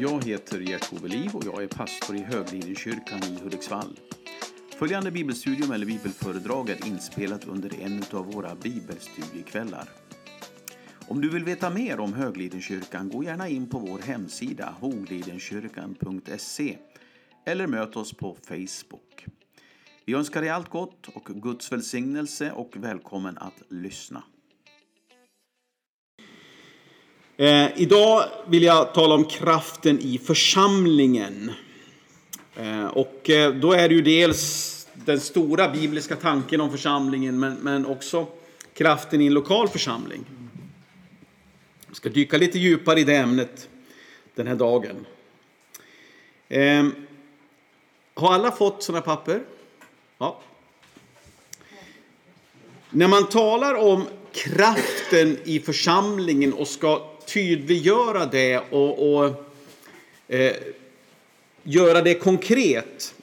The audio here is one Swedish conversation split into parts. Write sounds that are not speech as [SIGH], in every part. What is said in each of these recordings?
Jag heter Gert-Ove Liv och jag är pastor i Höglidenkyrkan i Hudiksvall. Följande bibelstudium eller bibelföredrag är inspelat under en av våra bibelstudiekvällar. Om du vill veta mer om Höglidenkyrkan, gå gärna in på vår hemsida hoglidenkyrkan.se eller möt oss på Facebook. Vi önskar dig allt gott och Guds välsignelse och välkommen att lyssna. Eh, idag vill jag tala om kraften i församlingen. Eh, och eh, då är det ju dels den stora bibliska tanken om församlingen, men, men också kraften i en lokal församling. Jag ska dyka lite djupare i det ämnet den här dagen. Eh, har alla fått sådana papper? Ja. När man talar om kraften i församlingen och ska tydliggöra det och, och eh, göra det konkret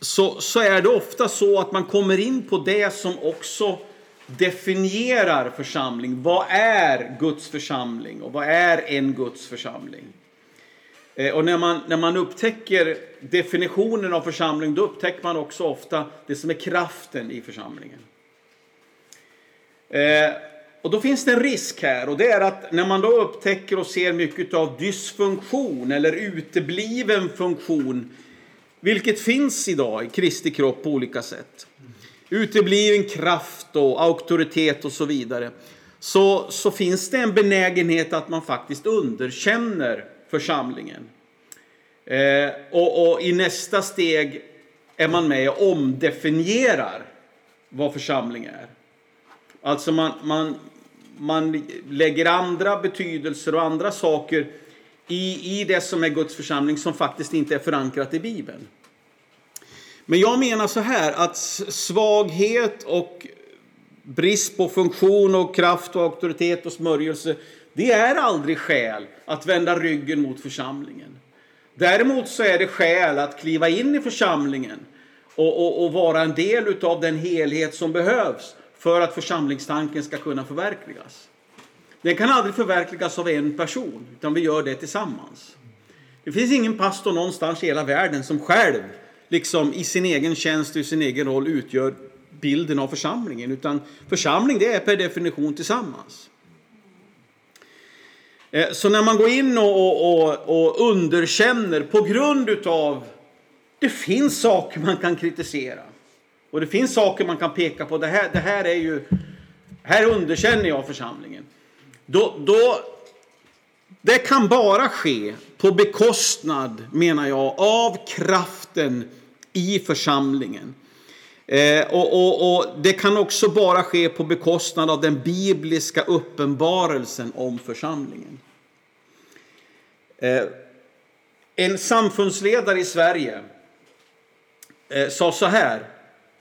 så, så är det ofta så att man kommer in på det som också definierar församling. Vad är Guds församling och vad är en Guds församling? Eh, och när man, när man upptäcker definitionen av församling då upptäcker man också ofta det som är kraften i församlingen. Eh, och då finns det en risk här och det är att när man då upptäcker och ser mycket av dysfunktion eller utebliven funktion, vilket finns idag i Kristi kropp på olika sätt. Utebliven kraft och auktoritet och så vidare. Så, så finns det en benägenhet att man faktiskt underkänner församlingen. Eh, och, och i nästa steg är man med och omdefinierar vad församling är. Alltså man, man, man lägger andra betydelser och andra saker i, i det som är Guds församling som faktiskt inte är förankrat i Bibeln. Men jag menar så här att svaghet och brist på funktion och kraft och auktoritet och smörjelse det är aldrig skäl att vända ryggen mot församlingen. Däremot så är det skäl att kliva in i församlingen och, och, och vara en del av den helhet som behövs för att församlingstanken ska kunna förverkligas. Den kan aldrig förverkligas av en person, utan vi gör det tillsammans. Det finns ingen pastor någonstans i hela världen som själv, liksom i sin egen tjänst och i sin egen roll, utgör bilden av församlingen. Utan församling, det är per definition tillsammans. Eh, så när man går in och, och, och underkänner på grund utav det finns saker man kan kritisera. Och det finns saker man kan peka på. Det här, det här är ju, här underkänner jag församlingen. Då, då, det kan bara ske på bekostnad, menar jag, av kraften i församlingen. Eh, och, och, och, Det kan också bara ske på bekostnad av den bibliska uppenbarelsen om församlingen. Eh, en samfundsledare i Sverige eh, sa så här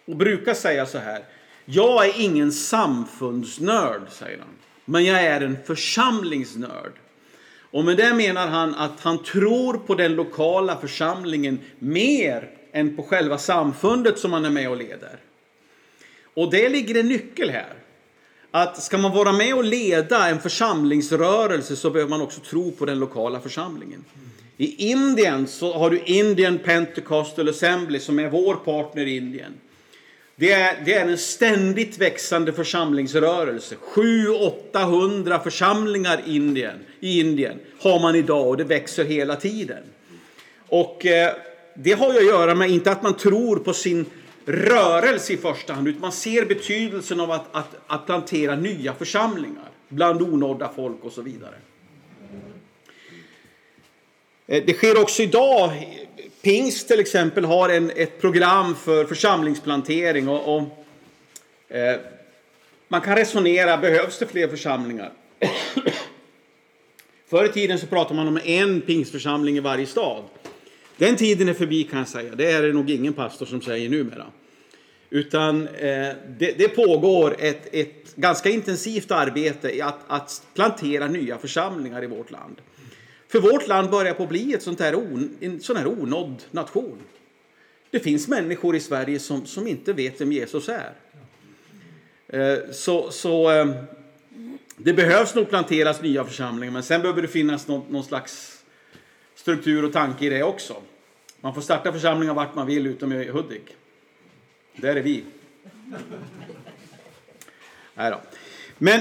och brukar säga så här. Jag är ingen samfundsnörd, säger han. Men jag är en församlingsnörd. Och med det menar han att han tror på den lokala församlingen mer än på själva samfundet som han är med och leder. Och det ligger en nyckel här. Att ska man vara med och leda en församlingsrörelse så behöver man också tro på den lokala församlingen. I Indien så har du Indian Pentecostal Assembly som är vår partner i Indien. Det är, det är en ständigt växande församlingsrörelse. 700-800 församlingar i Indien, i Indien har man idag och det växer hela tiden. Och eh, det har ju att göra med, inte att man tror på sin rörelse i första hand, utan man ser betydelsen av att, att, att plantera nya församlingar bland onådda folk och så vidare. Eh, det sker också idag Pingst till exempel har en, ett program för församlingsplantering. Och, och eh, man kan resonera, behövs det fler församlingar? [COUGHS] Förr i tiden så pratade man om en pingstförsamling i varje stad. Den tiden är förbi kan jag säga. Det är det nog ingen pastor som säger numera. Utan eh, det, det, pågår ett, ett ganska intensivt arbete i att, att plantera nya församlingar i vårt land. För vårt land börjar på att bli ett sånt här on, en sån här onådd nation. Det finns människor i Sverige som, som inte vet vem Jesus är. Eh, så, så ehm, det behövs nog planteras nya församlingar, men sen behöver det finnas någon, någon slags struktur och tanke i det också. Man får starta församlingar vart man vill utom i Hudik. Där är vi. Nej då. Men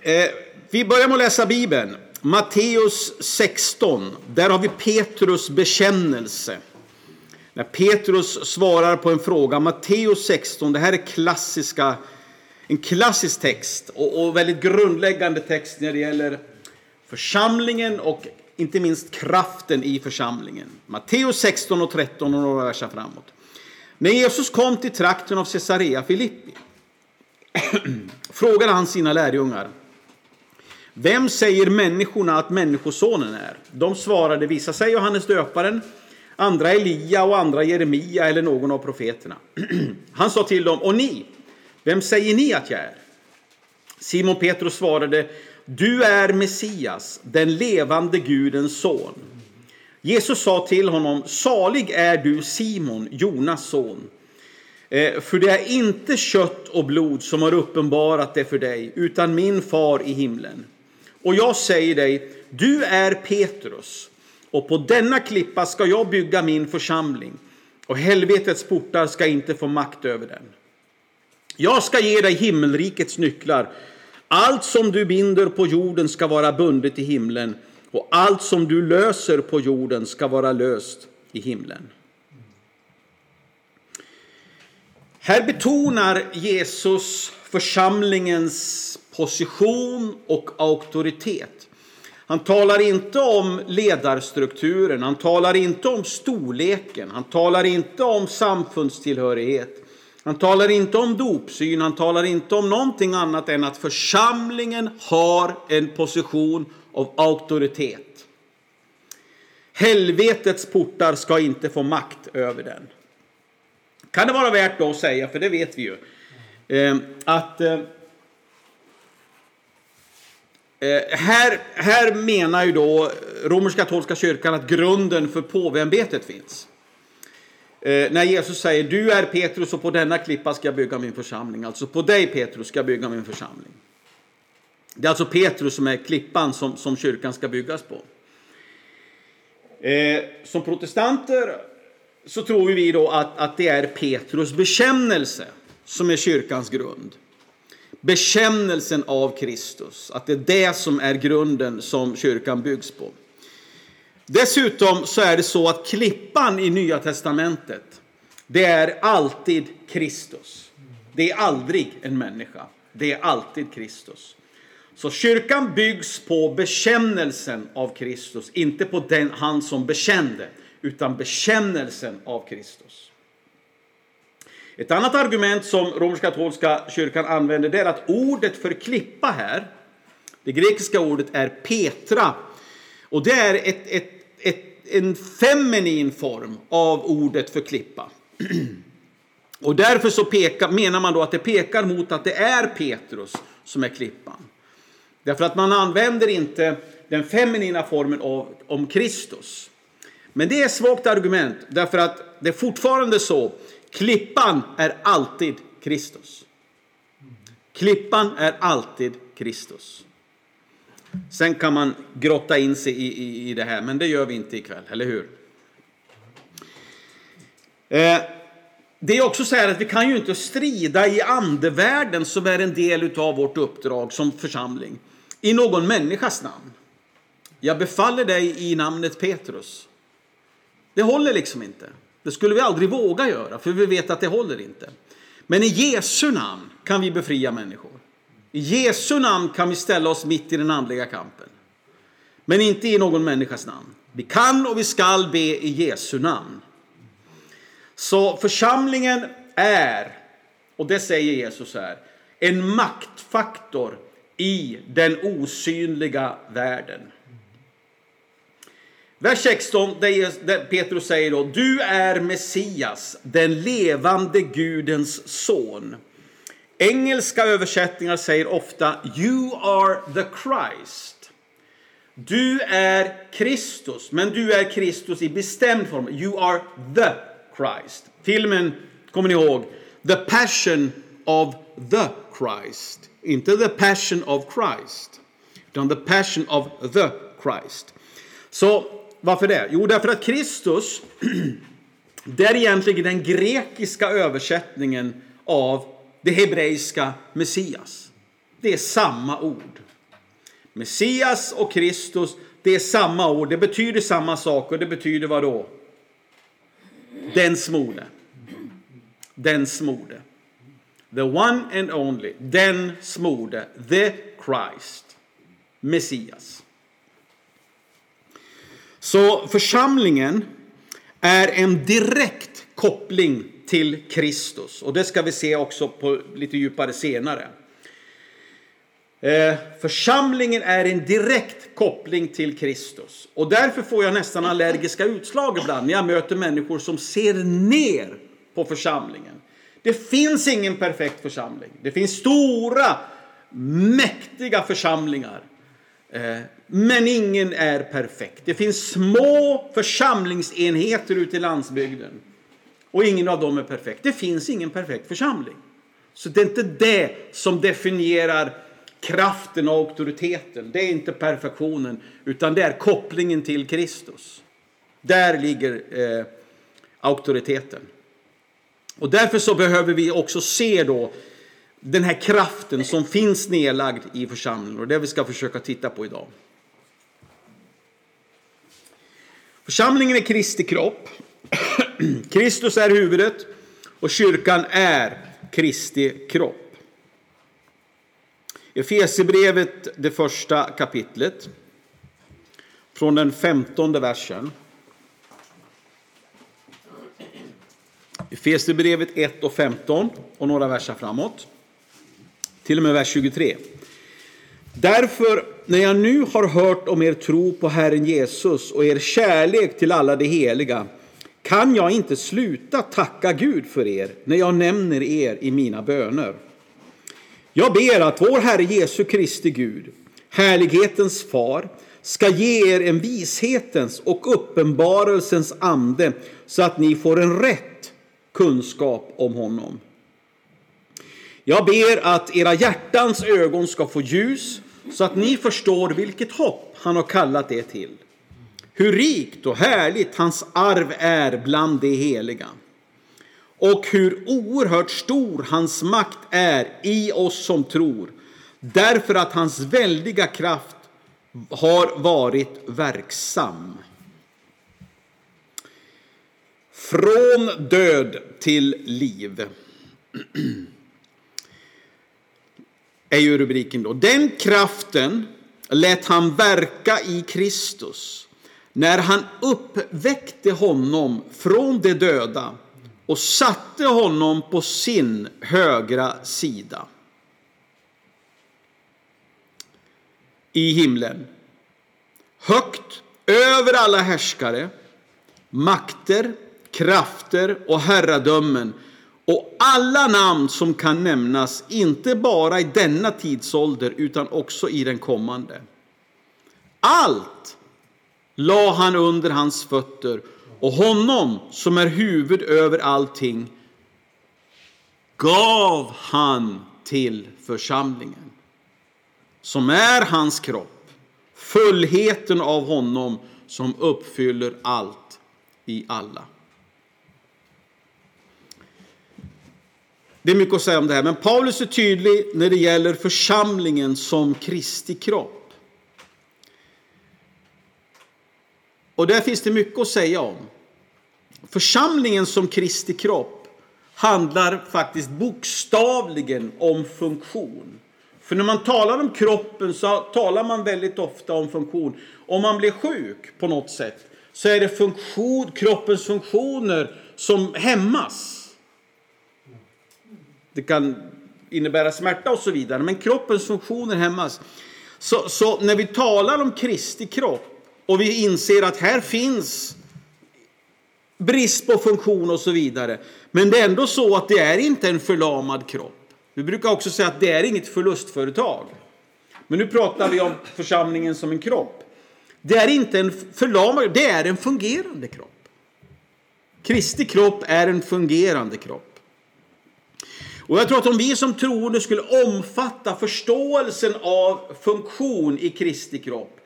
eh, vi börjar med att läsa Bibeln. Matteus 16. Där har vi Petrus bekännelse. När Petrus svarar på en fråga. Matteus 16. Det här är klassiska, en klassisk text och, och väldigt grundläggande text när det gäller församlingen och inte minst kraften i församlingen. Matteus 16 och 13 och några verser framåt. När Jesus kom till trakten av Caesarea Filippi [CLEARS THROAT] frågade han sina lärjungar. Vem säger människorna att Människosonen är? De svarade, vissa säger Johannes döparen, andra Elia och andra Jeremia eller någon av profeterna. [CLEARS THROAT] Han sa till dem, och ni, vem säger ni att jag är? Simon Petrus svarade, du är Messias, den levande Gudens son. Jesus sa till honom, salig är du Simon, Jonas son. Eh, för det är inte kött och blod som har uppenbarat det för dig, utan min far i himlen. Och jag säger dig, du är Petrus, och på denna klippa ska jag bygga min församling, och helvetets portar ska inte få makt över den. Jag ska ge dig himmelrikets nycklar. Allt som du binder på jorden ska vara bundet i himlen, och allt som du löser på jorden ska vara löst i himlen. Här betonar Jesus församlingens position och auktoritet. Han talar inte om ledarstrukturen, han talar inte om storleken, han talar inte om samfundstillhörighet. Han talar inte om dopsyn, han talar inte om någonting annat än att församlingen har en position av auktoritet. Helvetets portar ska inte få makt över den. Kan det vara värt att säga, för det vet vi ju, eh, att eh, eh, här, här menar ju då romersk-katolska kyrkan att grunden för påveämbetet finns. Eh, när Jesus säger du är Petrus och på denna klippa ska jag bygga min församling. Alltså på dig Petrus ska jag bygga min församling. Det är alltså Petrus som är klippan som, som kyrkan ska byggas på. Eh, som protestanter så tror vi då att, att det är Petrus bekännelse som är kyrkans grund. Bekännelsen av Kristus, att det är det som är grunden som kyrkan byggs på. Dessutom så är det så att klippan i Nya Testamentet, det är alltid Kristus. Det är aldrig en människa, det är alltid Kristus. Så kyrkan byggs på bekännelsen av Kristus, inte på den han som bekände, utan bekännelsen av Kristus. Ett annat argument som romersk-katolska kyrkan använder det är att ordet för klippa här, det grekiska ordet är Petra. Och det är ett, ett, ett, en feminin form av ordet för klippa. [CLEARS THROAT] Och därför så pekar, menar man då att det pekar mot att det är Petrus som är klippan. Därför att man använder inte den feminina formen av, om Kristus. Men det är ett svagt argument, därför att det är fortfarande så. Klippan är alltid Kristus. Klippan är alltid Kristus. Sen kan man grotta in sig i, i, i det här, men det gör vi inte ikväll, eller hur? Eh, det är också så här att vi kan ju inte strida i andevärlden som är en del av vårt uppdrag som församling i någon människas namn. Jag befaller dig i namnet Petrus. Det håller liksom inte. Det skulle vi aldrig våga göra, för vi vet att det håller inte. Men i Jesu namn kan vi befria människor. I Jesu namn kan vi ställa oss mitt i den andliga kampen. Men inte i någon människas namn. Vi kan och vi skall be i Jesu namn. Så församlingen är, och det säger Jesus här, en maktfaktor i den osynliga världen. Vers 16, där Petrus säger då, du är Messias, den levande Gudens son. Engelska översättningar säger ofta, you are the Christ. Du är Kristus, men du är Kristus i bestämd form. You are the Christ. Filmen, kommer ni ihåg, The Passion of the Christ. Inte the passion of Christ, utan the passion of the Christ. Så varför det? Jo, därför att Kristus, [CLEARS THROAT] det är egentligen den grekiska översättningen av det hebreiska Messias. Det är samma ord. Messias och Kristus, det är samma ord. Det betyder samma sak och det betyder vad då? Den smorde. Den smorde. The one and only. Den smorde. The Christ. Messias. Så församlingen är en direkt koppling till Kristus. Och det ska vi se också på lite djupare senare. Eh, församlingen är en direkt koppling till Kristus. Och därför får jag nästan allergiska utslag ibland när jag möter människor som ser ner på församlingen. Det finns ingen perfekt församling. Det finns stora, mäktiga församlingar. Eh, men ingen är perfekt. Det finns små församlingsenheter ute i landsbygden. Och ingen av dem är perfekt. Det finns ingen perfekt församling. Så det är inte det som definierar kraften och auktoriteten. Det är inte perfektionen, utan det är kopplingen till Kristus. Där ligger eh, auktoriteten. Och därför så behöver vi också se då den här kraften som finns nedlagd i församlingen. Och det vi ska försöka titta på idag. Församlingen är Kristi kropp. [CLEARS THROAT] Kristus är huvudet och kyrkan är Kristi kropp. Efesierbrevet, det första kapitlet, från den femtonde versen. Efesierbrevet 1 och 15 och några verser framåt. Till och med vers 23. Därför, när jag nu har hört om er tro på Herren Jesus och er kärlek till alla de heliga, kan jag inte sluta tacka Gud för er när jag nämner er i mina böner. Jag ber att vår Herre Jesu Kristi Gud, härlighetens far, ska ge er en vishetens och uppenbarelsens ande så att ni får en rätt kunskap om honom. Jag ber att era hjärtans ögon ska få ljus så att ni förstår vilket hopp han har kallat er till. Hur rikt och härligt hans arv är bland de heliga och hur oerhört stor hans makt är i oss som tror, därför att hans väldiga kraft har varit verksam. Från död till liv. [CLEARS THROAT] är ju rubriken då. Den kraften lät han verka i Kristus när han uppväckte honom från de döda och satte honom på sin högra sida i himlen. Högt över alla härskare, makter, krafter och herradömen och alla namn som kan nämnas, inte bara i denna tidsålder utan också i den kommande. Allt la han under hans fötter och honom som är huvud över allting gav han till församlingen som är hans kropp, fullheten av honom som uppfyller allt i alla. Det är mycket att säga om det här, men Paulus är tydlig när det gäller församlingen som Kristi kropp. Och där finns det mycket att säga om. Församlingen som Kristi kropp handlar faktiskt bokstavligen om funktion. För när man talar om kroppen så talar man väldigt ofta om funktion. Om man blir sjuk på något sätt så är det funktion, kroppens funktioner som hämmas. Det kan innebära smärta och så vidare, men kroppens funktioner hämmas. Så, så när vi talar om Kristi kropp och vi inser att här finns brist på funktion och så vidare. Men det är ändå så att det är inte en förlamad kropp. Vi brukar också säga att det är inget förlustföretag. Men nu pratar vi om församlingen som en kropp. Det är inte en förlamad, det är en fungerande kropp. Kristi kropp är en fungerande kropp. Och jag tror att om vi som troende skulle omfatta förståelsen av funktion i Kristi kropp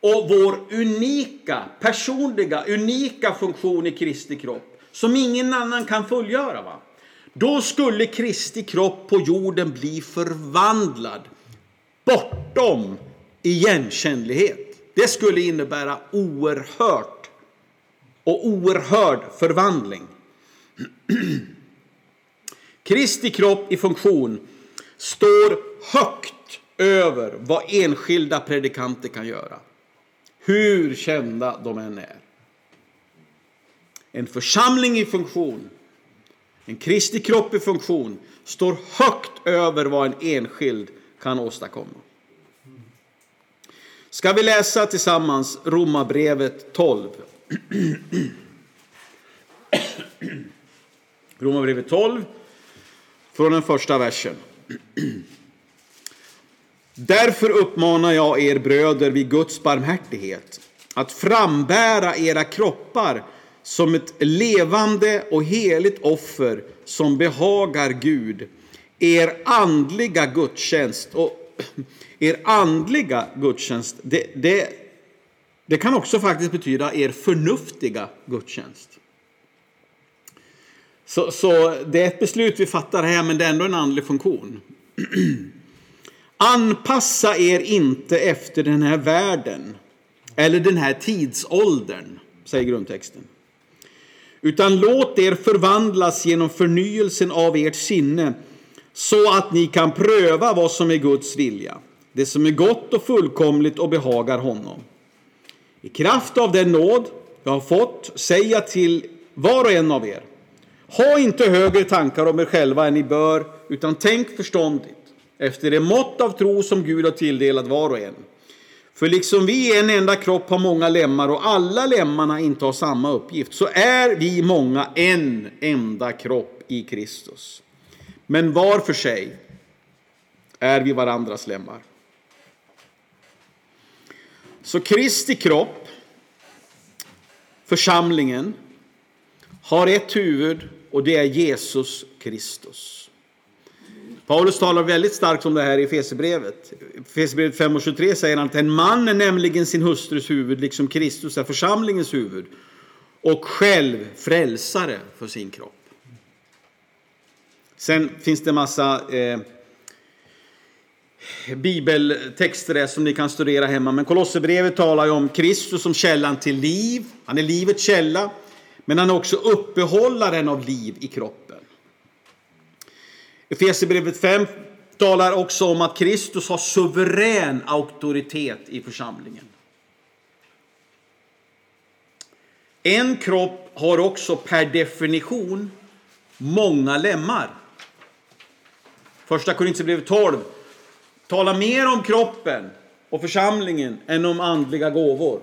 och vår unika, personliga, unika funktion i Kristi kropp som ingen annan kan fullgöra. Va? Då skulle Kristi kropp på jorden bli förvandlad bortom igenkännlighet. Det skulle innebära oerhört och oerhörd förvandling. [CLEARS THROAT] Kristi kropp i funktion står högt över vad enskilda predikanter kan göra. Hur kända de än är. En församling i funktion, en Kristi kropp i funktion, står högt över vad en enskild kan åstadkomma. Ska vi läsa tillsammans Romarbrevet 12? [CLEARS THROAT] Romarbrevet 12 från den första versen. Därför uppmanar jag er bröder vid Guds barmhärtighet att frambära era kroppar som ett levande och heligt offer som behagar Gud. Er andliga gudstjänst och [CLEARS THROAT] er andliga gudstjänst, det, det, det kan också faktiskt betyda er förnuftiga gudstjänst. Så, så det är ett beslut vi fattar här, men det är ändå en andlig funktion. [CLEARS THROAT] Anpassa er inte efter den här världen eller den här tidsåldern, säger grundtexten. Utan låt er förvandlas genom förnyelsen av ert sinne så att ni kan pröva vad som är Guds vilja, det som är gott och fullkomligt och behagar honom. I kraft av den nåd jag har fått säga till var och en av er, ha inte högre tankar om er själva än ni bör, utan tänk förståndigt efter det mått av tro som Gud har tilldelat var och en. För liksom vi i en enda kropp har många lemmar och alla lemmarna inte har samma uppgift, så är vi många en enda kropp i Kristus. Men var för sig är vi varandras lemmar. Så Kristi kropp, församlingen, har ett huvud och det är Jesus Kristus. Paulus talar väldigt starkt om det här i Fesebrevet. Fesebrevet 5 och 23 säger han att en man är nämligen sin hustrus huvud, liksom Kristus är församlingens huvud och själv frälsare för sin kropp. Sen finns det en massa eh, bibeltexter där som ni kan studera hemma. Men Kolosserbrevet talar ju om Kristus som källan till liv. Han är livets källa. Men han är också uppehållaren av liv i kroppen. Efesierbrevet 5 talar också om att Kristus har suverän auktoritet i församlingen. En kropp har också per definition många lemmar. Första Korintierbrevet 12 talar mer om kroppen och församlingen än om andliga gåvor.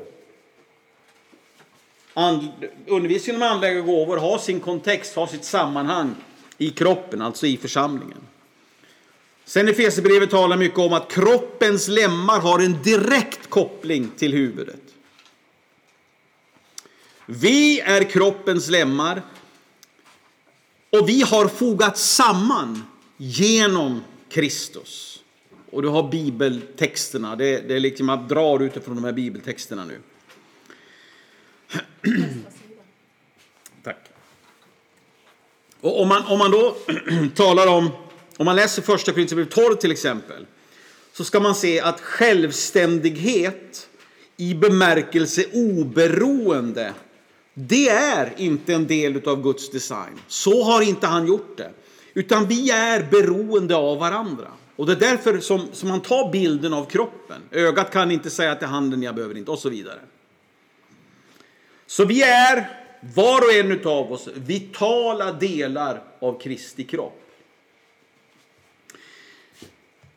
And, undervisningen om andliga gåvor har sin kontext, har sitt sammanhang i kroppen, alltså i församlingen. Sen i Fesebrevet talar mycket om att kroppens lemmar har en direkt koppling till huvudet. Vi är kroppens lemmar och vi har fogat samman genom Kristus. Och du har bibeltexterna, det, det är liksom att drar utifrån de här bibeltexterna nu. Och om man, om man då [CLEARS THROAT] talar om, om man läser första Korinthierbrevet 12 till exempel, så ska man se att självständighet i bemärkelse oberoende, det är inte en del av Guds design. Så har inte han gjort det. Utan vi är beroende av varandra. Och det är därför som, som man tar bilden av kroppen. Ögat kan inte säga till handen, jag behöver inte, och så vidare. Så vi är var och en av oss vitala delar av Kristi kropp.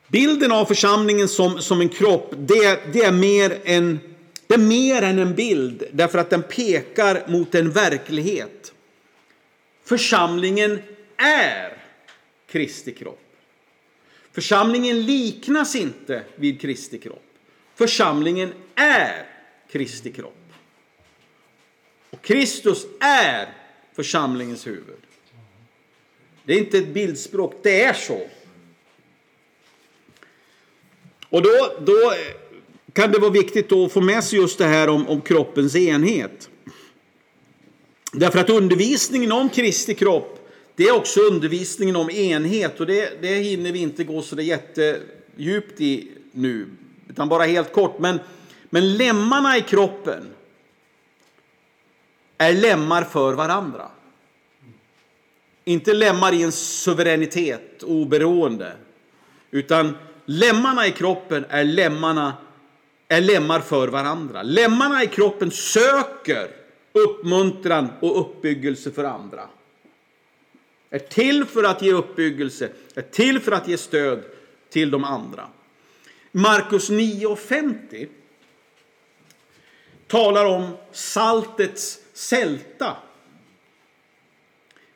Bilden av församlingen som, som en kropp, det, det, är mer en, det är mer än en bild därför att den pekar mot en verklighet. Församlingen är Kristi kropp. Församlingen liknas inte vid Kristi kropp. Församlingen är Kristi kropp. Och Kristus är församlingens huvud. Det är inte ett bildspråk, det är så. Och då, då kan det vara viktigt då att få med sig just det här om, om kroppens enhet. Därför att undervisningen om Kristi kropp, det är också undervisningen om enhet och det, det hinner vi inte gå så det jättedjupt i nu, utan bara helt kort. Men, men lemmarna i kroppen är lemmar för varandra. Inte lemmar i en suveränitet, oberoende, utan lemmarna i kroppen är lemmarna är lemmar för varandra. Lemmarna i kroppen söker uppmuntran och uppbyggelse för andra. Är till för att ge uppbyggelse, är till för att ge stöd till de andra. Markus 9.50 talar om saltets sälta.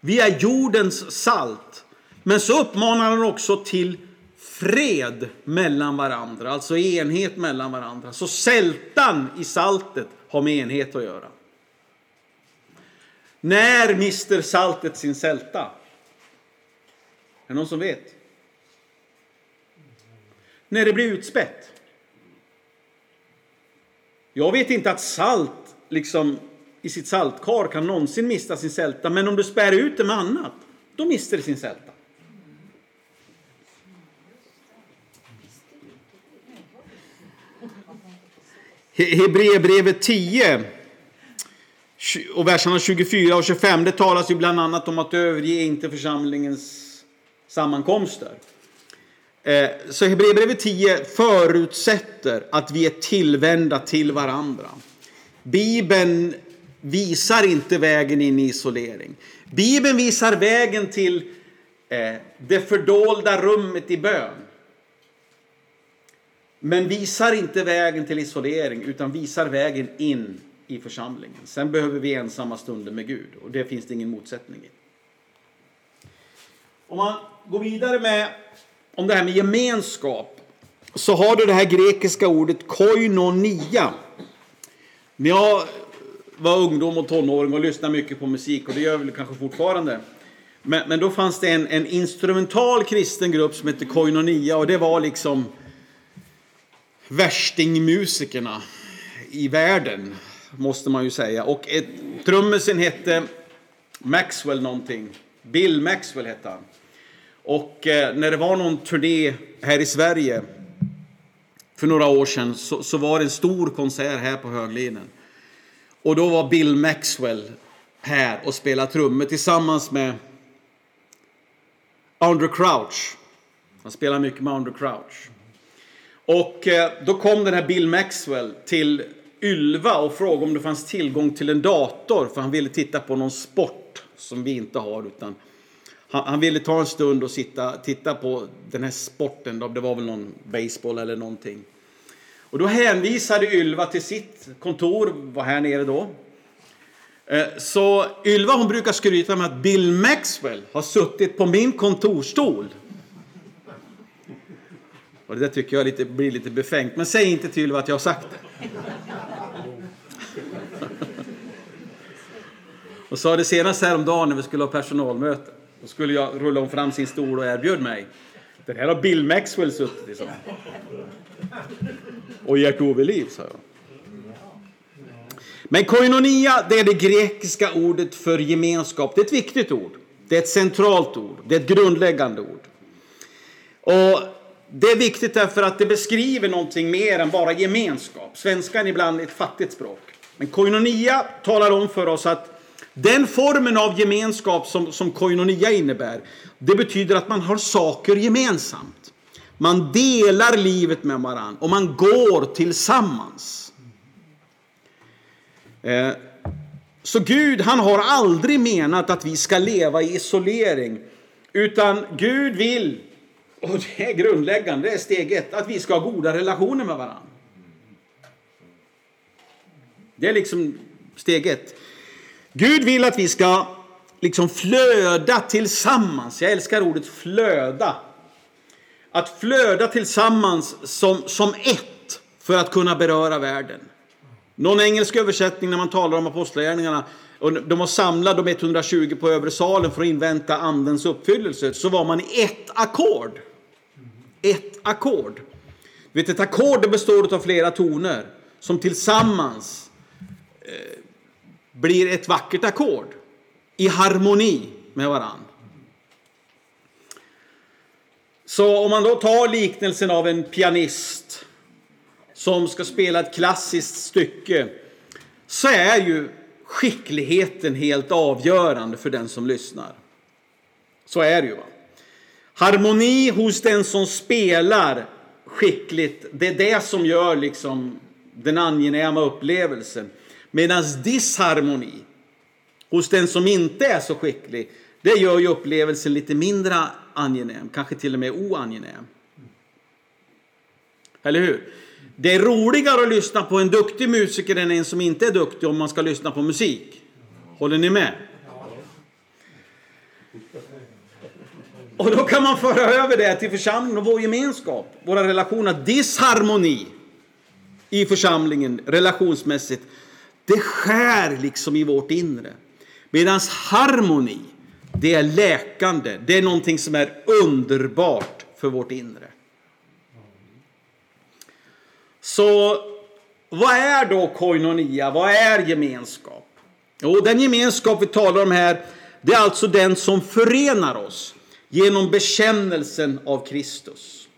Vi är jordens salt. Men så uppmanar han också till fred mellan varandra, alltså enhet mellan varandra. Så sältan i saltet har med enhet att göra. När mister saltet sin sälta? Är det någon som vet? När det blir utspätt. Jag vet inte att salt liksom i sitt saltkar kan någonsin mista sin sälta, men om du spär ut det med annat, då mister det sin sälta. Hebreerbrevet 10 och verserna 24 och 25, det talas ju bland annat om att överge inte församlingens sammankomster. Eh, så Hebreerbrevet 10 förutsätter att vi är tillvända till varandra. Bibeln visar inte vägen in i isolering. Bibeln visar vägen till eh, det fördolda rummet i bön. Men visar inte vägen till isolering utan visar vägen in i församlingen. Sen behöver vi ensamma stunder med Gud och det finns det ingen motsättning i. Om man går vidare med om det här med gemenskap så har du det här grekiska ordet koinonia. När jag var ungdom och tonåring och lyssnade mycket på musik och det gör jag väl kanske fortfarande. Men, men då fanns det en, en instrumental kristen grupp som hette Koinonia och det var liksom värstingmusikerna i världen, måste man ju säga. Och ett, trummisen hette Maxwell någonting. Bill Maxwell hette han. Och eh, när det var någon turné här i Sverige för några år sedan så, så var det en stor konsert här på Höglinen. Och då var Bill Maxwell här och spelade trummor tillsammans med Andrew Crouch. Han spelar mycket med Andrew Crouch. Och eh, då kom den här Bill Maxwell till Ylva och frågade om det fanns tillgång till en dator för han ville titta på någon sport som vi inte har utan han, ville ta en stund och sitta, titta på den här sporten. Det var väl någon baseball eller någonting. Och då hänvisade Ylva till sitt kontor, var här nere då. Eh, så Ylva hon brukar skryta med att Bill Maxwell har suttit på min kontorstol. Och det där tycker jag lite, blir lite befängt. Men säg inte till Ylva att jag har sagt det. [LAUGHS] Och sa det senast häromdagen när vi skulle ha personalmöte. Då skulle jag rulla om fram sin stol och erbjöd mig. Den här har Bill Maxwell suttit i. liksom. [LAUGHS] Och Gert-Ove Liv, sa jag. Men koinonia, det är det grekiska ordet för gemenskap. Det är ett viktigt ord. Det är ett centralt ord. Det är ett grundläggande ord. Och det är viktigt därför att det beskriver någonting mer än bara gemenskap. Svenskan är ibland ett fattigt språk. Men koinonia talar om för oss att den formen av gemenskap som, som koinonia innebär, det betyder att man har saker gemensamt. Man delar livet med varandra och man går tillsammans. Eh, så Gud, han har aldrig menat att vi ska leva i isolering. Utan Gud vill, och det är grundläggande, det är steg ett, att vi ska ha goda relationer med varandra. Det är liksom steg ett. Gud vill att vi ska liksom flöda tillsammans. Jag älskar ordet flöda. Att flöda tillsammans som, som ett för att kunna beröra världen. Någon engelsk översättning när man talar om apostlagärningarna och de var samlade de 120 på övre salen för att invänta andens uppfyllelse så var man i ett ackord. Ett ackord. Vet, ett ackord består av flera toner som tillsammans eh, blir ett vackert ackord i harmoni med varann. Så om man då tar liknelsen av en pianist som ska spela ett klassiskt stycke så är ju skickligheten helt avgörande för den som lyssnar. Så är det ju. Va? Harmoni hos den som spelar skickligt, det är det som gör liksom den angenäma upplevelsen. Medan disharmoni hos den som inte är så skicklig, det gör ju upplevelsen lite mindre angenäm, kanske till och med oangenäm. Eller hur? Det är roligare att lyssna på en duktig musiker än en som inte är duktig om man ska lyssna på musik. Håller ni med? Och då kan man föra över det till församlingen och vår gemenskap, våra relationer. Disharmoni i församlingen relationsmässigt, det skär liksom i vårt inre. Medan harmoni, det är läkande. Det är någonting som är underbart för vårt inre. Så vad är då koinonia? Vad är gemenskap? Jo, den gemenskap vi talar om här, det är alltså den som förenar oss genom bekännelsen av Kristus.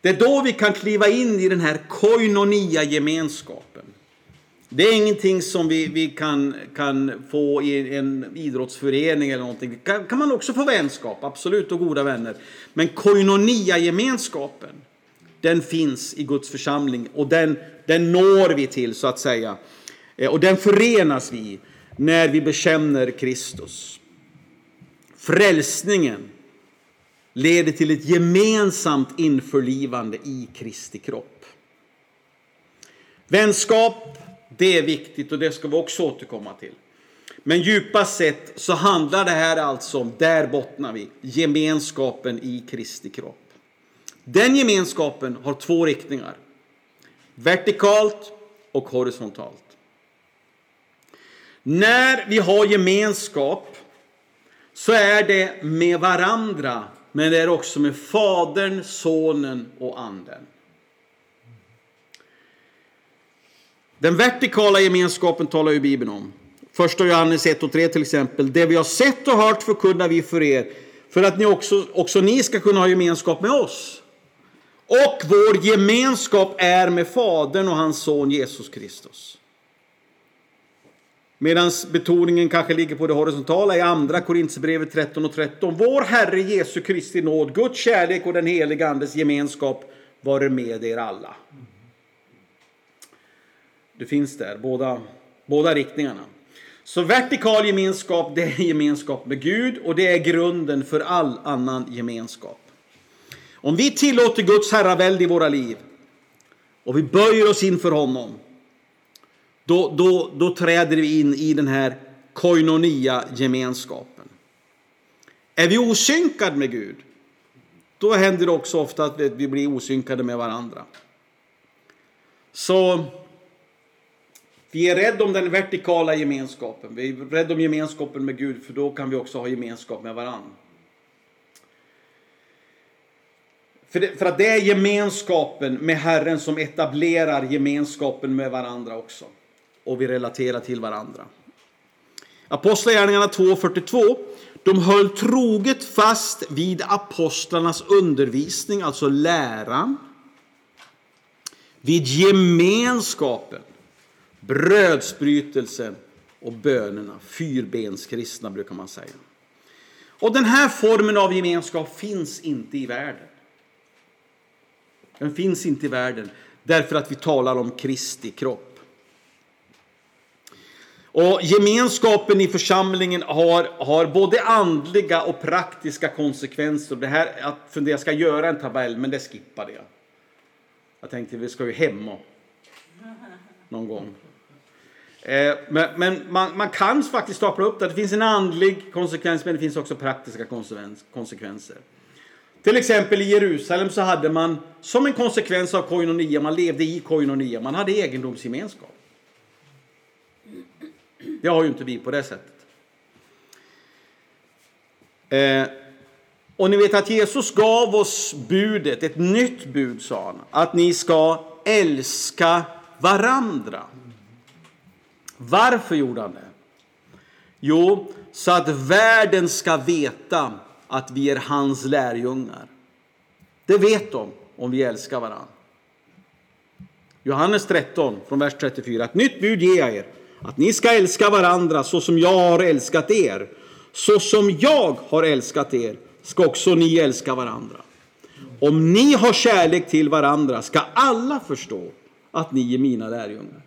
Det är då vi kan kliva in i den här koinonia gemenskapen. Det är ingenting som vi, vi kan, kan få i en idrottsförening eller någonting. Det kan, kan man också få vänskap, absolut, och goda vänner. Men koinonia gemenskapen den finns i Guds församling och den, den når vi till så att säga. Eh, och den förenas vi när vi bekänner Kristus. Frälsningen leder till ett gemensamt införlivande i Kristi kropp. Vänskap, det är viktigt och det ska vi också återkomma till. Men djupast sett så handlar det här alltså om, där bottnar vi, gemenskapen i Kristi kropp. Den gemenskapen har två riktningar. Vertikalt och horisontalt. När vi har gemenskap så är det med varandra, men det är också med Fadern, Sonen och Anden. Den vertikala gemenskapen talar ju Bibeln om. Första Johannes 1 och 3 till exempel. Det vi har sett och hört förkunnar vi för er, för att ni också, också ni ska kunna ha gemenskap med oss. Och vår gemenskap är med Fadern och hans son Jesus Kristus. Medan betoningen kanske ligger på det horisontala i andra Korinthierbrevet 13 och 13. Vår Herre Jesu Kristi nåd, Guds kärlek och den helige Andes gemenskap vare med er alla. Det finns där, båda, båda riktningarna. Så vertikal gemenskap, det är gemenskap med Gud och det är grunden för all annan gemenskap. Om vi tillåter Guds herravälde i våra liv och vi böjer oss inför honom, då, då, då träder vi in i den här koinonia gemenskapen. Är vi osynkade med Gud, då händer det också ofta att vi blir osynkade med varandra. Så vi är rädda om den vertikala gemenskapen. Vi är rädda om gemenskapen med Gud, för då kan vi också ha gemenskap med varandra. För, det, för att det är gemenskapen med Herren som etablerar gemenskapen med varandra också. Och vi relaterar till varandra. Apostlagärningarna 2.42. De höll troget fast vid apostlarnas undervisning, alltså läran. Vid gemenskapen, brödsbrytelsen och bönerna. Fyrbenskristna brukar man säga. Och den här formen av gemenskap finns inte i världen. Den finns inte i världen därför att vi talar om Kristi kropp. Och gemenskapen i församlingen har, har både andliga och praktiska konsekvenser. Det här att fundera, jag ska göra en tabell, men det skippade jag. Jag tänkte vi ska ju hem någon gång. Eh, men, men man, man, kan faktiskt stapla upp det. Det finns en andlig konsekvens, men det finns också praktiska konsekvenser. Till exempel i Jerusalem så hade man som en konsekvens av koinonia, man levde i koinonia, man hade egendomsgemenskap. Det har ju inte vi på det sättet. Eh, Och ni vet att Jesus gav oss budet, ett nytt bud sa han, att ni ska älska varandra. Varför gjorde han det? Jo, så att världen ska veta att vi är hans lärjungar. Det vet de om vi älskar varandra. Johannes 13, från vers 34. Ett nytt bud ger jag er, att ni ska älska varandra så som jag har älskat er. Så som jag har älskat er ska också ni älska varandra. Om ni har kärlek till varandra ska alla förstå att ni är mina lärjungar.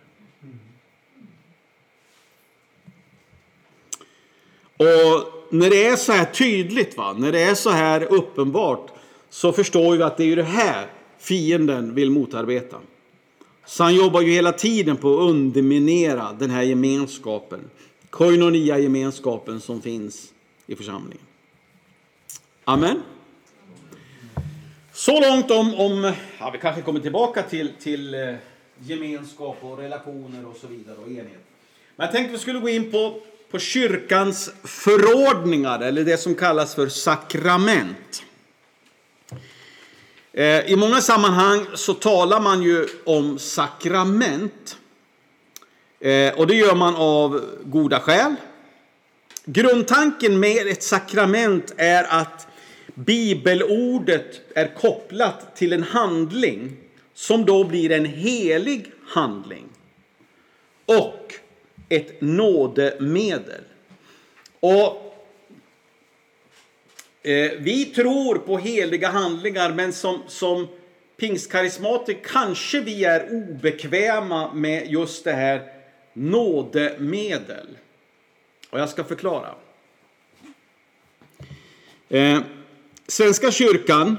Och när det är så här tydligt, va? när det är så här uppenbart, så förstår vi att det är det här fienden vill motarbeta. Så han jobbar ju hela tiden på att underminera den här gemenskapen, koinonia-gemenskapen som finns i församlingen. Amen. Så långt om, om ja, vi kanske kommer tillbaka till, till eh, gemenskap och relationer och så vidare och enhet. Men jag tänkte vi skulle gå in på, på kyrkans förordningar eller det som kallas för sakrament. Eh, I många sammanhang så talar man ju om sakrament. Eh, och det gör man av goda skäl. Grundtanken med ett sakrament är att bibelordet är kopplat till en handling som då blir en helig handling och ett nådemedel. Och eh, vi tror på heliga handlingar, men som, som pingstkarismatiker kanske vi är obekväma med just det här nådemedel. Och jag ska förklara. Eh, Svenska kyrkan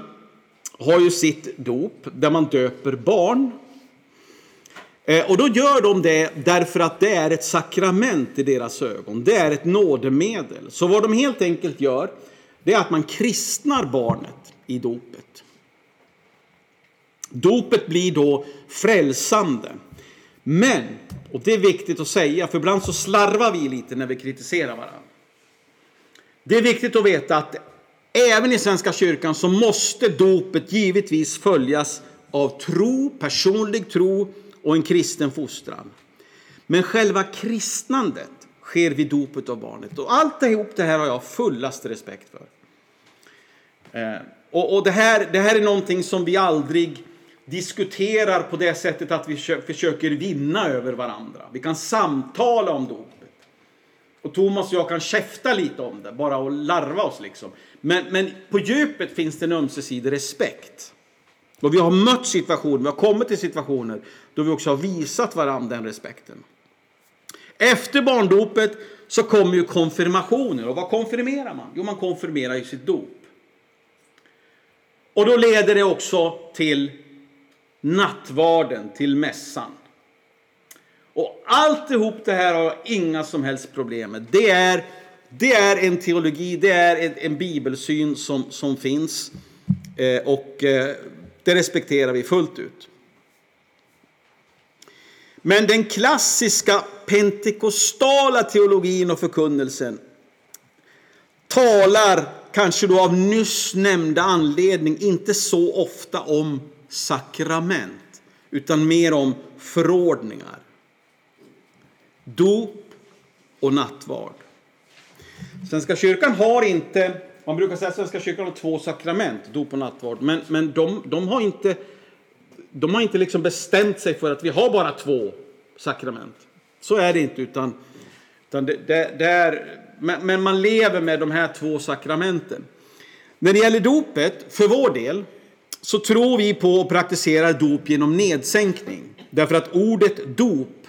har ju sitt dop där man döper barn. Eh, och då gör de det därför att det är ett sakrament i deras ögon. Det är ett nådemedel. Så vad de helt enkelt gör, det är att man kristnar barnet i dopet. Dopet blir då frälsande. Men, och det är viktigt att säga, för ibland så slarvar vi lite när vi kritiserar varandra. Det är viktigt att veta att även i Svenska kyrkan så måste dopet givetvis följas av tro, personlig tro och en kristen fostran. Men själva kristnandet sker vid dopet av barnet. Och allt ihop det här har jag fullast respekt för. Eh, och, och det, här, det här är någonting som vi aldrig diskuterar på det sättet att vi försöker vinna över varandra. Vi kan samtala om dopet. Och Thomas och jag kan käfta lite om det, bara och larva oss liksom. Men, men på djupet finns det en ömsesidig respekt. Och vi har mött situationer, vi har kommit till situationer då vi också har visat varandra den respekten. Efter barndopet så kommer ju konfirmationer. Och vad konfirmerar man? Jo, man konfirmerar ju sitt dop. Och då leder det också till nattvarden, till mässan. Och alltihop det här har jag inga som helst problem med. Det är, det är en teologi, det är en, en bibelsyn som, som finns. Eh, och eh, det respekterar vi fullt ut. Men den klassiska pentekostala teologin och förkunnelsen talar, kanske då av nyss nämnda anledning, inte så ofta om sakrament, utan mer om förordningar. Dop och nattvard. Svenska kyrkan har inte, man brukar säga att Svenska kyrkan har två sakrament, dop och nattvard, men, men de, de har inte, de har inte liksom bestämt sig för att vi har bara två sakrament. Så är det inte, utan, utan det, det, det är, men, men man lever med de här två sakramenten. När det gäller dopet, för vår del, så tror vi på och praktiserar dop genom nedsänkning. Därför att ordet dop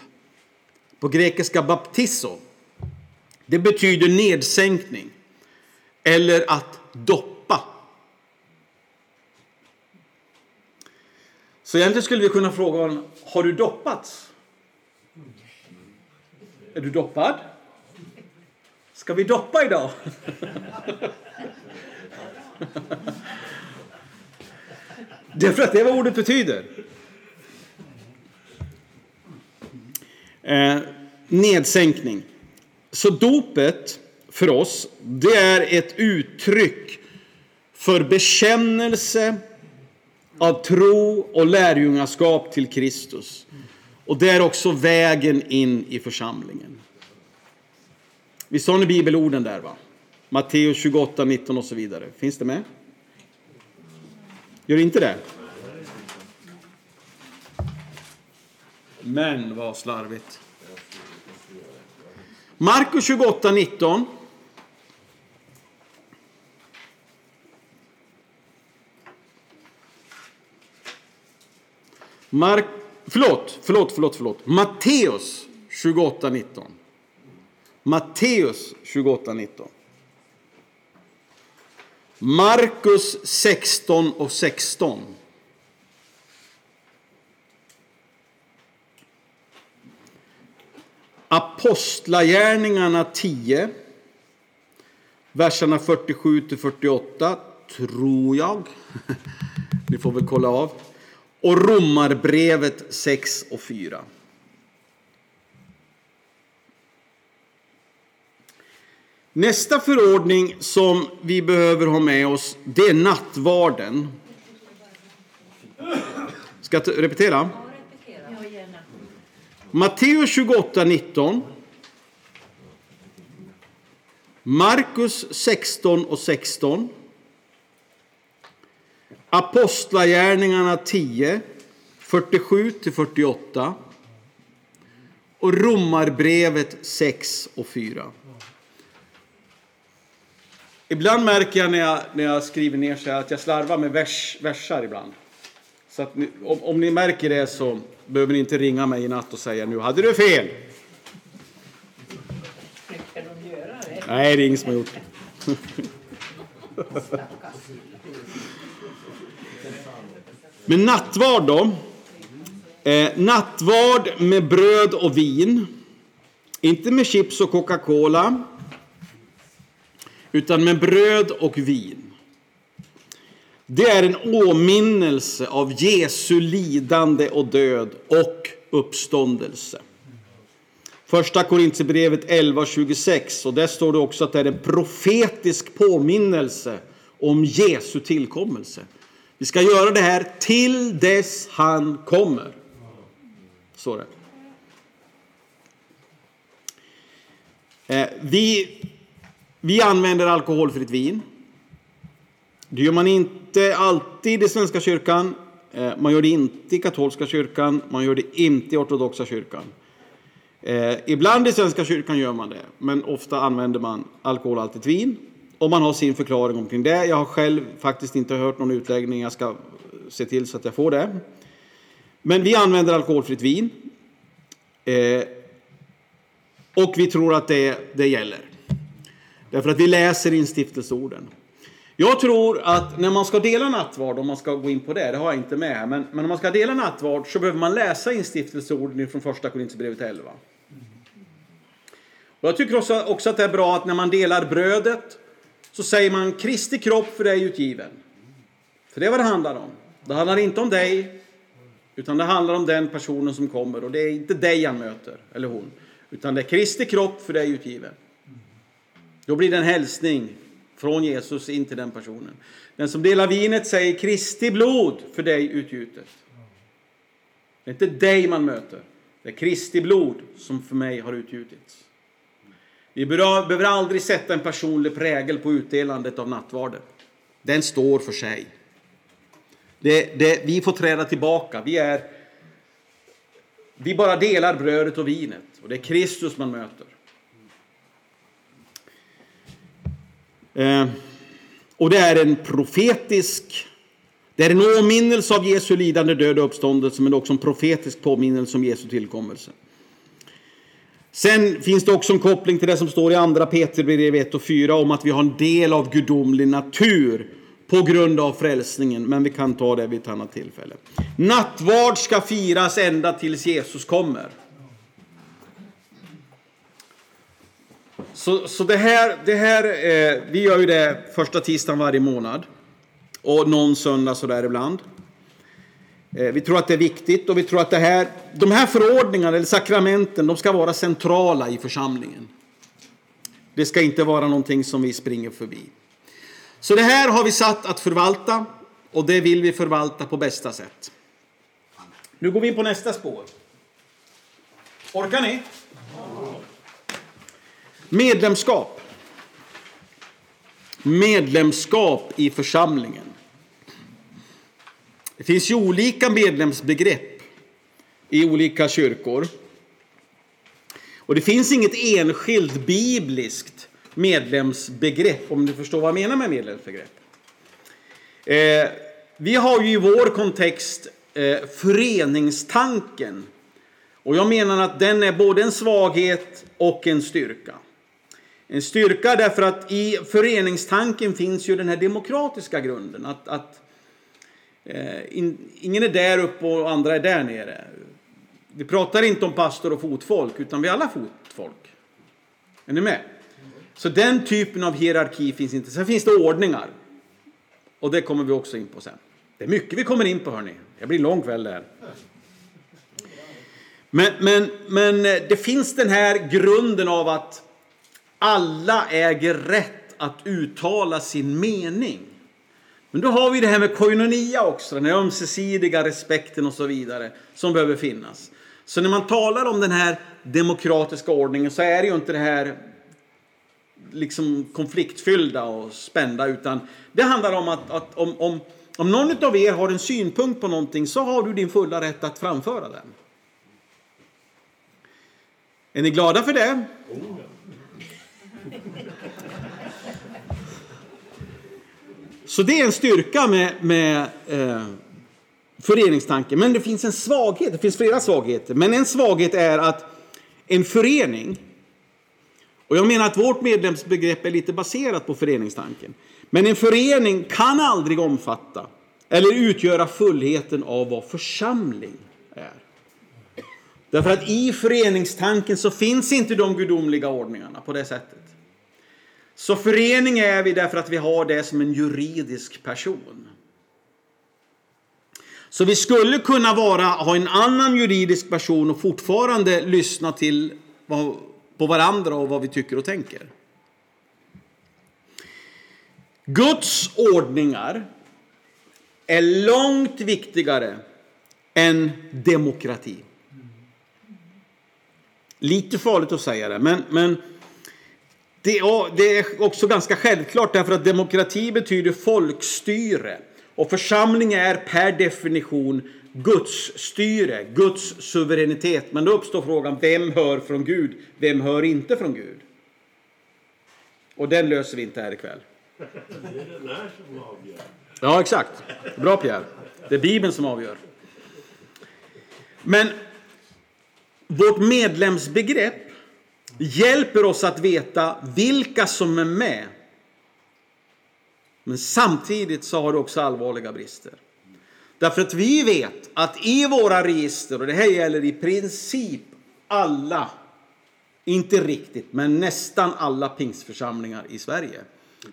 på grekiska baptizo, det betyder nedsänkning eller att doppa. Så egentligen skulle vi kunna fråga honom, har du doppats? Är du doppad? Ska vi doppa idag? Därför att det är vad ordet betyder. Eh, nedsänkning. Så dopet för oss, det är ett uttryck för bekännelse av tro och lärjungaskap till Kristus. Och det är också vägen in i församlingen. Vi sa ni bibelorden där va? Matteus 28, 19 och så vidare. Finns det med? Gör inte det? Men vad slarvigt. Markus 28, 19. Mark, förlåt, förlåt, förlåt, förlåt. Matteus 28.19. Matteus 28.19. Markus 16 och 16. Apostlagärningarna 10, verserna 47 till 48, tror jag. [LAUGHS] Ni får väl kolla av. Och Romarbrevet 6 och 4. Nästa förordning som vi behöver ha med oss, det är nattvarden. Ska jag repetera? Matteus 28, 19. Markus 16 och 16. Apostlagärningarna 10, 47 till 48. Och Romarbrevet 6 och 4. Ibland märker jag när jag, när jag skriver ner så att jag slarvar med vers, versar ibland. Så att ni, om, om ni märker det så behöver ni inte ringa mig i natt och säga nu hade du fel. Nej, det är ingen som har gjort [LAUGHS] det. Men nattvard då? Eh, nattvard med bröd och vin. Inte med chips och Coca-Cola. Utan med bröd och vin. Det är en åminnelse av Jesu lidande och död och uppståndelse. Första Korintierbrevet 11.26 och där står det också att det är en profetisk påminnelse om Jesu tillkommelse. Vi ska göra det här till dess han kommer. Så det. Eh, vi, vi använder alkoholfritt vin. Det gör man inte alltid i Svenska kyrkan. Eh, man gör det inte i katolska kyrkan. Man gör det inte i ortodoxa kyrkan. Eh, ibland i Svenska kyrkan gör man det, men ofta använder man alkoholhaltigt vin. Om man har sin förklaring omkring det. Jag har själv faktiskt inte hört någon utläggning. Jag ska se till så att jag får det. Men vi använder alkoholfritt vin. Eh, och vi tror att det, det gäller. Därför att vi läser instiftelseorden. Jag tror att när man ska dela nattvard, om man ska gå in på det, det har jag inte med här, men, men om man ska dela nattvard så behöver man läsa instiftelseorden från första Korinthierbrevet 11. Och jag tycker också, också att det är bra att när man delar brödet så säger man Kristi kropp för dig utgiven. För det är vad det handlar om. Det handlar inte om dig, utan det handlar om den personen som kommer. Och det är inte dig han möter, eller hon. Utan det är Kristi kropp för dig utgiven. Då blir det en hälsning från Jesus in till den personen. Den som delar vinet säger Kristi blod för dig utgjutet. Det är inte dig man möter. Det är Kristi blod som för mig har utgjutits. Vi behöver aldrig sätta en personlig prägel på utdelandet av nattvarden. Den står för sig. Det, det, vi får träda tillbaka. Vi, är, vi bara delar brödet och vinet. Och det är Kristus man möter. Eh, och det är en profetisk, det är en åminnelse av Jesu lidande, död och uppståndelse, men också en profetisk påminnelse om Jesu tillkommelse. Sen finns det också en koppling till det som står i andra Petribrevet 1 och 4 om att vi har en del av gudomlig natur på grund av frälsningen, men vi kan ta det vid ett annat tillfälle. Nattvard ska firas ända tills Jesus kommer. Så, så det här, det här eh, vi gör ju det första tisdagen varje månad. Och någon söndag sådär ibland. Eh, vi tror att det är viktigt och vi tror att det här, de här förordningarna eller sakramenten de ska vara centrala i församlingen. Det ska inte vara någonting som vi springer förbi. Så det här har vi satt att förvalta och det vill vi förvalta på bästa sätt. Nu går vi in på nästa spår. Orkar ni? Medlemskap. Medlemskap i församlingen. Det finns ju olika medlemsbegrepp i olika kyrkor. Och det finns inget enskilt bibliskt medlemsbegrepp, om du förstår vad jag menar med medlemsbegrepp. Eh, vi har ju i vår kontext eh, föreningstanken. Och jag menar att den är både en svaghet och en styrka. En styrka därför att i föreningstanken finns ju den här demokratiska grunden. Att, att eh, Eh, in, ingen är där uppe och andra är där nere. Vi pratar inte om pastor och fotfolk, utan vi är alla fotfolk. Är ni med? Så den typen av hierarki finns inte. Sen finns det ordningar. Och det kommer vi också in på sen. Det är mycket vi kommer in på hörni. Det blir en lång kväll där. Men, men, men eh, det finns den här grunden av att alla äger rätt att uttala sin mening. Men då har vi det här med koinonia också, den här ömsesidiga respekten och så vidare som behöver finnas. Så när man talar om den här demokratiska ordningen så är det ju inte det här liksom konfliktfyllda och spända utan det handlar om att, att om, om, om någon av er har en synpunkt på någonting så har du din fulla rätt att framföra den. Är ni glada för det? Oh. Så det är en styrka med, med eh, föreningstanken. Men det finns en svaghet, det finns flera svagheter. Men en svaghet är att en förening, och jag menar att vårt medlemsbegrepp är lite baserat på föreningstanken. Men en förening kan aldrig omfatta eller utgöra fullheten av vad församling är. Därför att i föreningstanken så finns inte de gudomliga ordningarna på det sättet. Så förening är vi därför att vi har det som en juridisk person. Så vi skulle kunna vara, ha en annan juridisk person och fortfarande lyssna till på varandra och vad vi tycker och tänker. Guds ordningar är långt viktigare än demokrati. Lite farligt att säga det, men, men det, det är också ganska självklart därför att demokrati betyder folkstyre. Och församling är per definition Guds styre, Guds suveränitet. Men då uppstår frågan, vem hör från Gud? Vem hör inte från Gud? Och den löser vi inte här ikväll. Det är den här som avgör. Ja, exakt. Bra Pierre. Det är Bibeln som avgör. Men vårt medlemsbegrepp hjälper oss att veta vilka som är med. Men samtidigt så har det också allvarliga brister. Därför att vi vet att i våra register, och det här gäller i princip alla, inte riktigt, men nästan alla pingstförsamlingar i Sverige,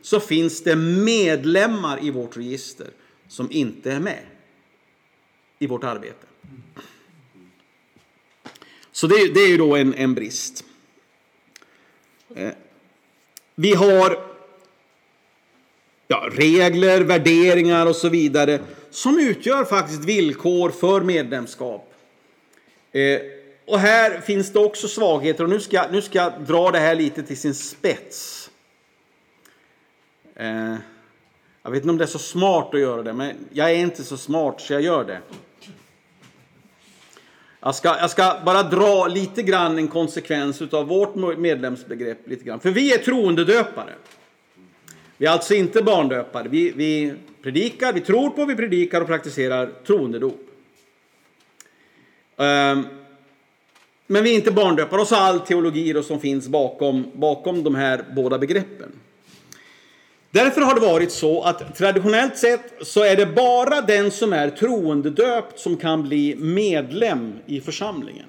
så finns det medlemmar i vårt register som inte är med i vårt arbete. Så det, det är ju då en, en brist. Eh, vi har ja, regler, värderingar och så vidare som utgör faktiskt villkor för medlemskap. Eh, och här finns det också svagheter och nu ska, nu ska jag dra det här lite till sin spets. Eh, jag vet inte om det är så smart att göra det, men jag är inte så smart så jag gör det. Jag ska, jag ska bara dra lite grann en konsekvens av vårt medlemsbegrepp. Lite grann. För vi är troendedöpare. Vi är alltså inte barndöpare. Vi, vi predikar, vi tror på, vi predikar och praktiserar troendedop. Um, men vi är inte barndöpare och så all teologi då som finns bakom, bakom de här båda begreppen. Därför har det varit så att traditionellt sett så är det bara den som är troendedöpt som kan bli medlem i församlingen.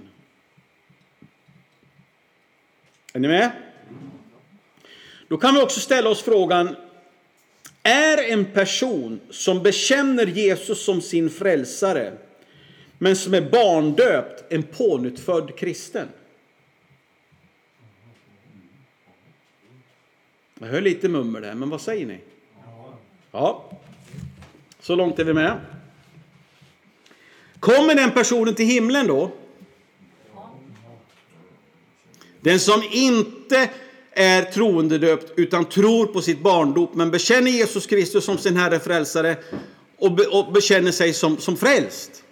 Är ni med? Då kan vi också ställa oss frågan, är en person som bekänner Jesus som sin frälsare men som är barndöpt en pånyttfödd kristen? Jag hör lite mummel där, men vad säger ni? Ja, så långt är vi med. Kommer den personen till himlen då? Den som inte är troendedöpt utan tror på sitt barndop men bekänner Jesus Kristus som sin Herre frälsare och, be, och bekänner sig som, som frälst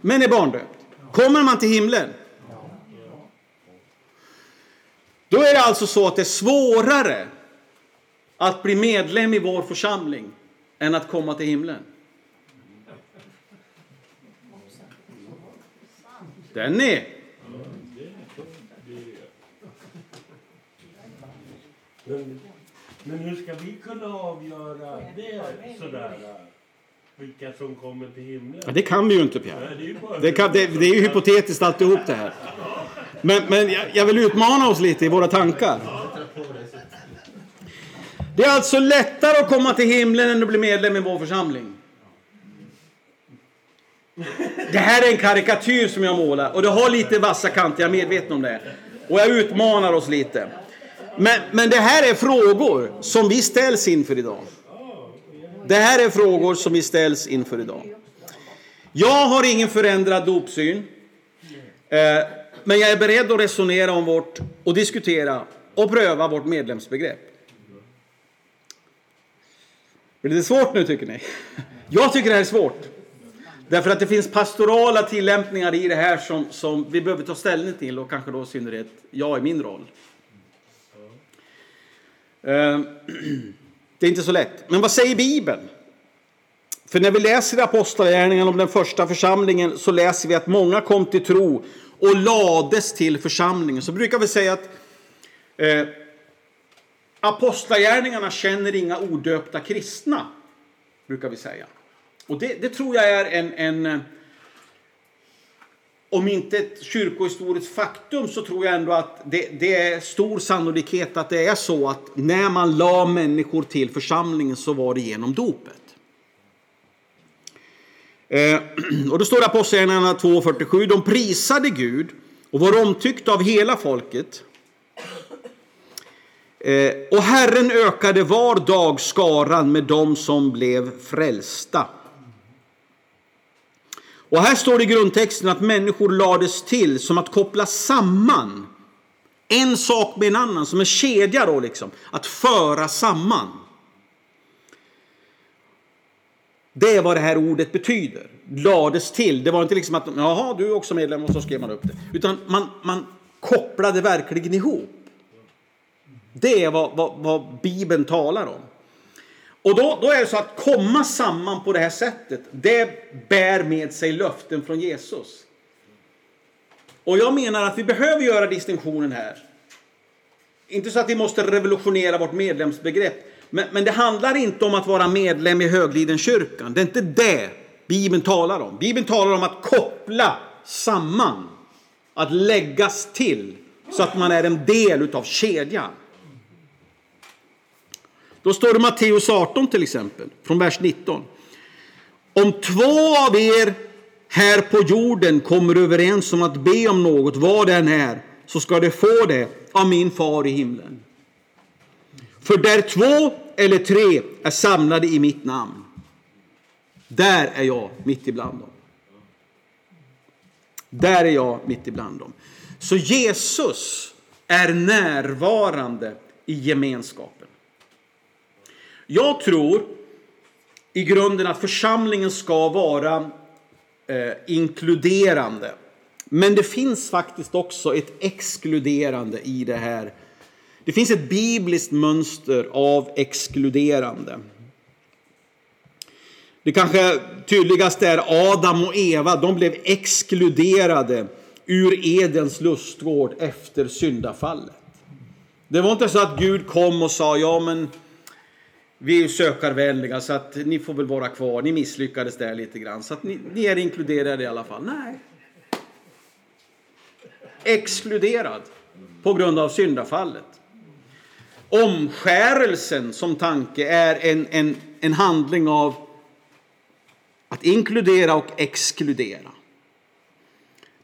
men är barndöpt. Kommer man till himlen? Då är det alltså så att det är svårare att bli medlem i vår församling än att komma till himlen. Den är. Men, men hur ska vi kunna avgöra det sådär? Vilka som kommer till himlen? Ja, det kan vi ju inte Pierre. Nej, det är ju Det, kan, det, det är ju hypotetiskt alltihop det här. Men, men jag, jag vill utmana oss lite i våra tankar. Det är alltså lättare att komma till himlen än att bli medlem i vår församling. Det här är en karikatyr som jag målar och det har lite vassa kanter, jag är medveten om det. Och jag utmanar oss lite. Men, men det här är frågor som vi ställs inför idag. Det här är frågor som vi ställs inför idag. Jag har ingen förändrad dopsyn. Eh, men jag är beredd att resonera om vårt och diskutera och pröva vårt medlemsbegrepp. Blir det svårt nu tycker ni? Jag tycker det här är svårt. Därför att det finns pastorala tillämpningar i det här som, som vi behöver ta ställning till och kanske då i synnerhet jag i min roll. Eh, [CLEARS THROAT] det är inte så lätt. Men vad säger Bibeln? För när vi läser i Apostlagärningarna om den första församlingen så läser vi att många kom till tro och lades till församlingen. Så brukar vi säga att eh, Apostlagärningarna känner inga odöpta kristna. Brukar vi säga. Och det, det tror jag är en, en om inte ett kyrkohistoriskt faktum så tror jag ändå att det, det, är stor sannolikhet att det är så att när man la människor till församlingen så var det genom dopet. Eh, [CLEARS THROAT] och då står det i Apostlagärningarna 2.47. De prisade Gud och var omtyckta av hela folket. Eh, och Herren ökade var dag skaran med dem som blev frälsta. Och här står det i grundtexten att människor lades till som att koppla samman en sak med en annan, som en kedja då liksom. Att föra samman. Det är vad det här ordet betyder. Lades till. Det var inte liksom att jaha, du är också medlem och så skrev man upp det. Utan man, man kopplade verkligen ihop. Det är vad, vad, vad Bibeln talar om. Och då, då är det så att komma samman på det här sättet, det bär med sig löften från Jesus. Och jag menar att vi behöver göra distinktionen här. Inte så att vi måste revolutionera vårt medlemsbegrepp. Men, men det handlar inte om att vara medlem i Höglidenkyrkan. Det är inte det Bibeln talar om. Bibeln talar om att koppla samman. Att läggas till. Så att man är en del av kedjan. Då står det Matteus 18 till exempel, från vers 19. Om två av er här på jorden kommer överens om att be om något, vad det än är, så ska de få det av min far i himlen. För där två eller tre är samlade i mitt namn, där är jag mitt ibland dem. Där är jag mitt ibland dem. Så Jesus är närvarande i gemenskapen. Jag tror i grunden att församlingen ska vara eh, inkluderande. Men det finns faktiskt också ett exkluderande i det här. Det finns ett bibliskt mönster av exkluderande. Det kanske tydligaste är Adam och Eva. De blev exkluderade ur Edens lustgård efter syndafallet. Det var inte så att Gud kom och sa ja men vi är sökarvänliga så att ni får väl vara kvar. Ni misslyckades där lite grann så att ni, ni är inkluderade i alla fall. Nej. Exkluderad på grund av syndafallet. Omskärelsen som tanke är en, en, en handling av att inkludera och exkludera.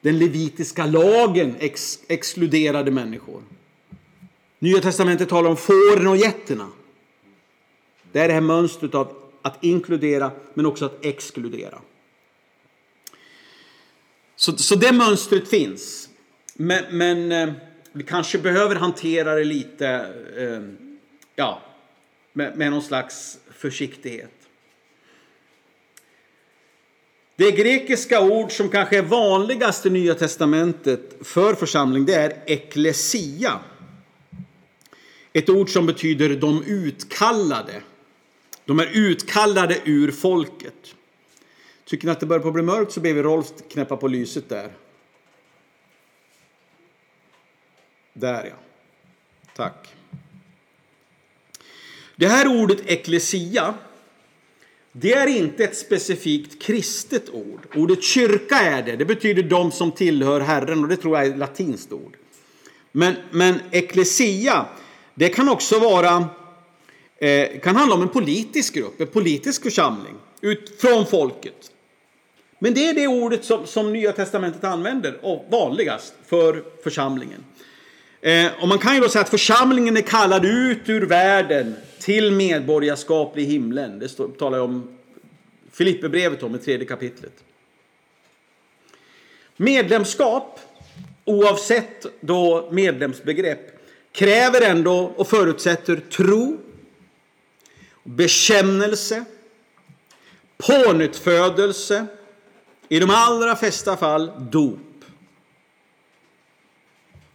Den levitiska lagen ex, exkluderade människor. Nya testamentet talar om fåren och getterna. Det är det här mönstret av att inkludera men också att exkludera. Så, så det mönstret finns. Men, men eh, vi kanske behöver hantera det lite eh, ja, med, med någon slags försiktighet. Det grekiska ord som kanske är vanligast i Nya Testamentet för församling det är eklesia. Ett ord som betyder de utkallade. De är utkallade ur folket. Tycker ni att det börjar på bli mörkt så ber vi Rolf knäppa på lyset där. Där ja. Tack. Det här ordet eklesia, det är inte ett specifikt kristet ord. Ordet kyrka är det. Det betyder de som tillhör Herren och det tror jag är ett latinskt ord. Men, men eklesia, det kan också vara eh, kan handla om en politisk grupp, en politisk församling ut från folket. Men det är det ordet som, som Nya Testamentet använder och vanligast för församlingen. Eh, och man kan ju då säga att församlingen är kallad ut ur världen till medborgarskap i himlen. Det står, talar jag om Filipperbrevet om i tredje kapitlet. Medlemskap, oavsett då medlemsbegrepp, kräver ändå och förutsätter tro, bekännelse, pånyttfödelse, i de allra flesta fall dop.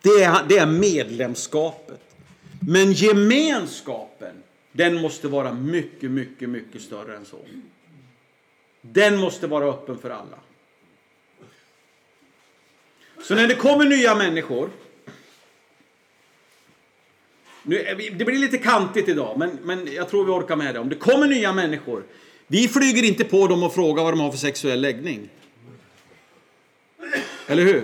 Det är, det är medlemskapet. Men gemenskapen, den måste vara mycket, mycket, mycket större än så. Den måste vara öppen för alla. Så när det kommer nya människor. Nu, det blir lite kantigt idag, men, men jag tror vi orkar med det. Om det kommer nya människor. Vi flyger inte på dem och frågar vad de har för sexuell läggning. Eller hur?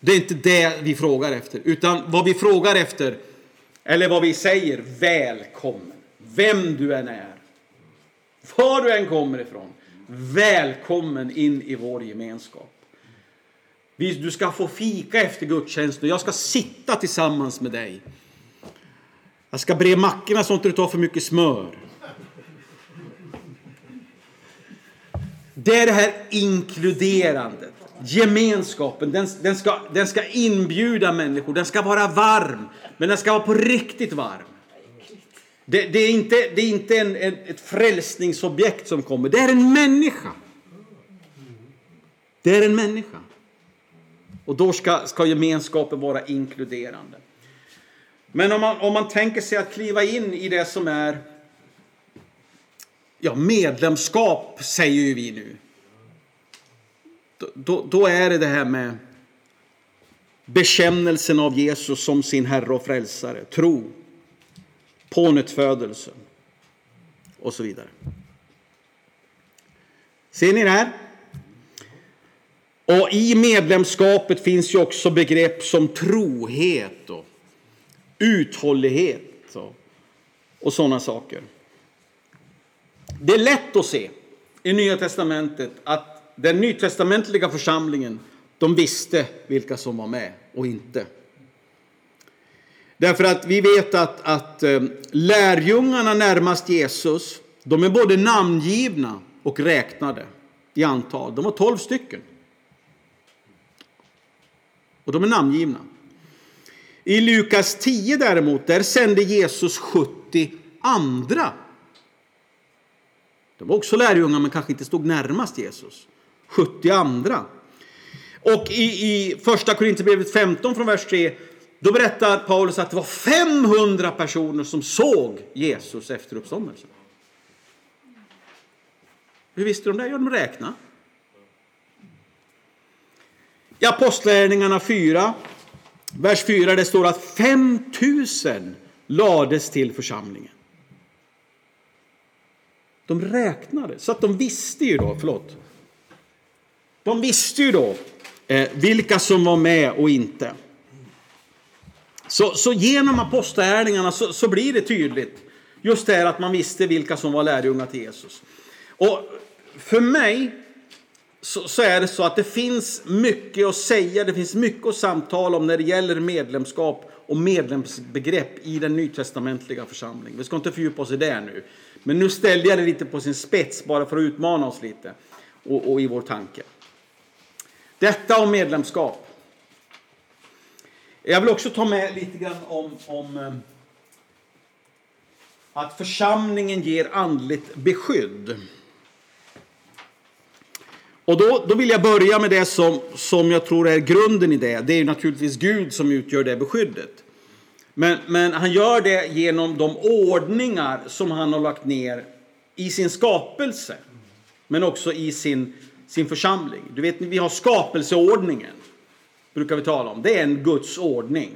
Det är inte det vi frågar efter, utan vad vi frågar efter, eller vad vi säger, välkommen. Vem du än är, var du än kommer ifrån, välkommen in i vår gemenskap. Du ska få fika efter gudstjänsten och jag ska sitta tillsammans med dig. Jag ska bre mackorna så att du tar för mycket smör. Det är det här inkluderandet, gemenskapen. Den, den, ska, den ska inbjuda människor, den ska vara varm. Men den ska vara på riktigt varm. Det, det är inte, det är inte en, en, ett frälsningsobjekt som kommer, det är en människa. Det är en människa. Och då ska, ska gemenskapen vara inkluderande. Men om man, om man tänker sig att kliva in i det som är ja, medlemskap, säger ju vi nu. Då, då är det det här med bekännelsen av Jesus som sin Herre och Frälsare, tro, pånyttfödelse och så vidare. Ser ni det här? Och i medlemskapet finns ju också begrepp som trohet och uthållighet och, och sådana saker. Det är lätt att se i Nya Testamentet att den nytestamentliga församlingen, de visste vilka som var med och inte. Därför att vi vet att, att eh, lärjungarna närmast Jesus, de är både namngivna och räknade i antal. De var tolv stycken. Och de är namngivna. I Lukas 10 däremot, där sände Jesus 70 andra de var också lärjungar men kanske inte stod närmast Jesus. 70 andra. Och i, i första Korinthierbrevet 15 från vers 3 då berättar Paulus att det var 500 personer som såg Jesus efter uppståndelsen. Hur visste de det? Ja, de räknade. I Apostlagärningarna 4, vers 4, det står att 5000 lades till församlingen. De räknade, så att de visste ju då, förlåt. De visste ju då eh, vilka som var med och inte. Så, så genom apostlärningarna så, så blir det tydligt just det här att man visste vilka som var lärjungar till Jesus. Och för mig så, så är det så att det finns mycket att säga, det finns mycket att samtala om när det gäller medlemskap och medlemsbegrepp i den nytestamentliga församlingen. Vi ska inte fördjupa oss i det nu. Men nu ställde jag det lite på sin spets bara för att utmana oss lite och, och i vår tanke. Detta om medlemskap. Jag vill också ta med lite grann om, om eh, att församlingen ger andligt beskydd. Och då, då vill jag börja med det som, som jag tror är grunden i det. Det är naturligtvis Gud som utgör det beskyddet. Men, men han gör det genom de ordningar som han har lagt ner i sin skapelse. Men också i sin, sin församling. Du vet, vi har skapelseordningen. Brukar vi tala om. Det är en Guds ordning.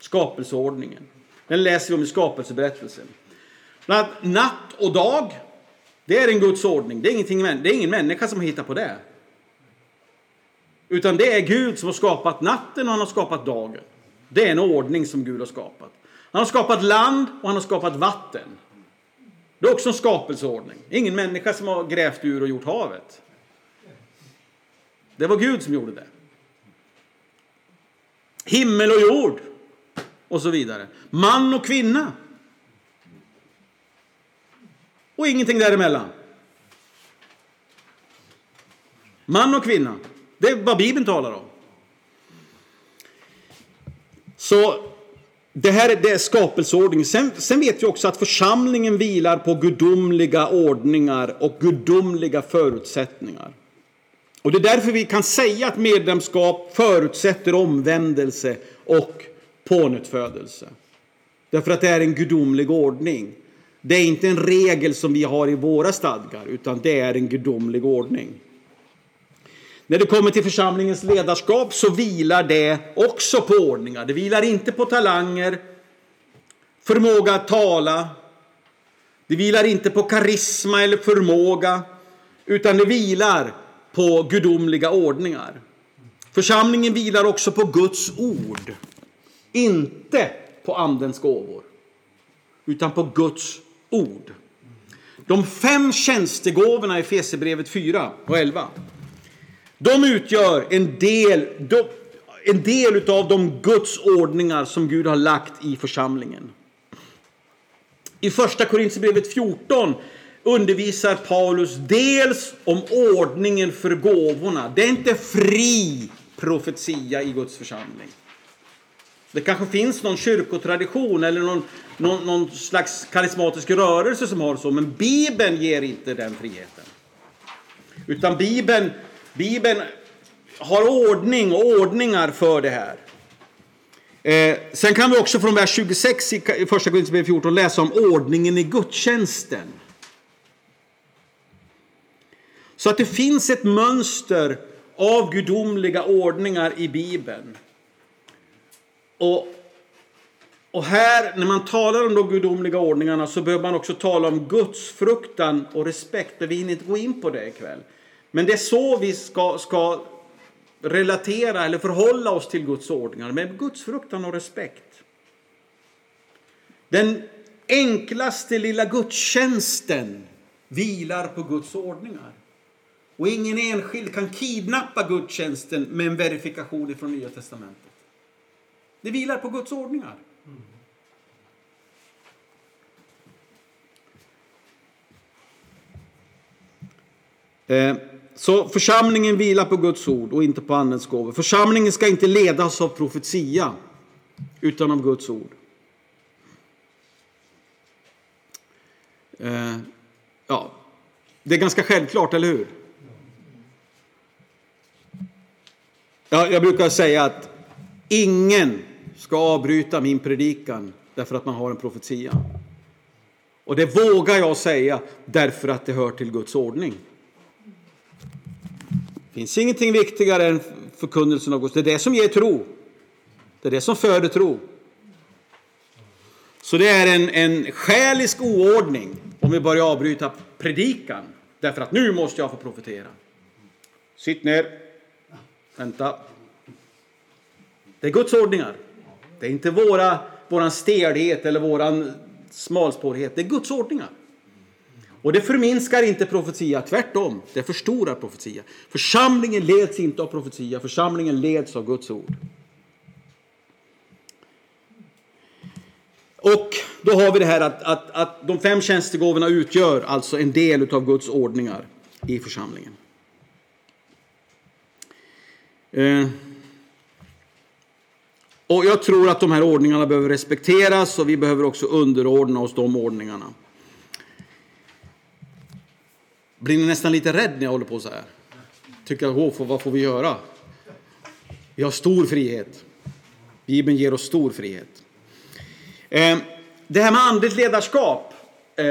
Skapelseordningen. Den läser vi om i skapelseberättelsen. Natt och dag, det är en Guds ordning. Det är, ingenting, det är ingen människa som har hittat på det. Utan det är Gud som har skapat natten och han har skapat dagen. Det är en ordning som Gud har skapat. Han har skapat land och han har skapat vatten. Det är också en skapelseordning. Ingen människa som har grävt ur och gjort havet. Det var Gud som gjorde det. Himmel och jord och så vidare. Man och kvinna. Och ingenting däremellan. Man och kvinna. Det är vad Bibeln talar om. Så det här är, det är skapelseordningen. Sen, sen vet vi också att församlingen vilar på gudomliga ordningar och gudomliga förutsättningar. Och det är därför vi kan säga att medlemskap förutsätter omvändelse och pånyttfödelse. Därför att det är en gudomlig ordning. Det är inte en regel som vi har i våra stadgar, utan det är en gudomlig ordning. När det kommer till församlingens ledarskap så vilar det också på ordningar. Det vilar inte på talanger, förmåga att tala. Det vilar inte på karisma eller förmåga, utan det vilar på gudomliga ordningar. Församlingen vilar också på Guds ord, inte på Andens gåvor, utan på Guds ord. De fem tjänstegåvorna i Fesebrevet 4 och 11 de utgör en del, en del av de Guds ordningar som Gud har lagt i församlingen. I första Korinthierbrevet 14 undervisar Paulus dels om ordningen för gåvorna. Det är inte fri profetia i Guds församling. Det kanske finns någon kyrkotradition eller någon, någon, någon slags karismatisk rörelse som har så, men Bibeln ger inte den friheten. Utan Bibeln Bibeln har ordning och ordningar för det här. Eh, sen kan vi också från vers 26 i första Korinthierbrevet 14 läsa om ordningen i gudstjänsten. Så att det finns ett mönster av gudomliga ordningar i Bibeln. Och, och här, när man talar om de gudomliga ordningarna så behöver man också tala om Guds fruktan och respekt. Vi hinner inte gå in på det ikväll. Men det är så vi ska, ska relatera eller förhålla oss till Guds ordningar, med Guds fruktan och respekt. Den enklaste lilla gudstjänsten vilar på Guds ordningar. Och ingen enskild kan kidnappa gudstjänsten med en verifikation från Nya Testamentet. Det vilar på Guds ordningar. Eh, så församlingen vilar på Guds ord och inte på Andens gåvor. Församlingen ska inte ledas av profetia, utan av Guds ord. Eh, ja, det är ganska självklart, eller hur? Ja, jag brukar säga att ingen ska avbryta min predikan därför att man har en profetia. Och det vågar jag säga därför att det hör till Guds ordning. Det finns ingenting viktigare än förkunnelsen av Guds. Det är det som ger tro. Det är det som föder tro. Så det är en, en själisk oordning om vi börjar avbryta predikan. Därför att nu måste jag få profetera. Sitt ner. Vänta. Det är Guds ordningar. Det är inte våra, våran stelhet eller våran smalspårighet. Det är Guds ordningar. Och det förminskar inte profetia, tvärtom, det förstorar profetia. Församlingen leds inte av profetia, församlingen leds av Guds ord. Och då har vi det här att, att, att de fem tjänstegåvorna utgör alltså en del av Guds ordningar i församlingen. Eh. Och jag tror att de här ordningarna behöver respekteras och vi behöver också underordna oss de ordningarna. Blir ni nästan lite rädd när jag håller på så här? Tycker att, vad får vi göra? Vi har stor frihet. Bibeln ger oss stor frihet. Ehm, det här med andligt ledarskap. Eh,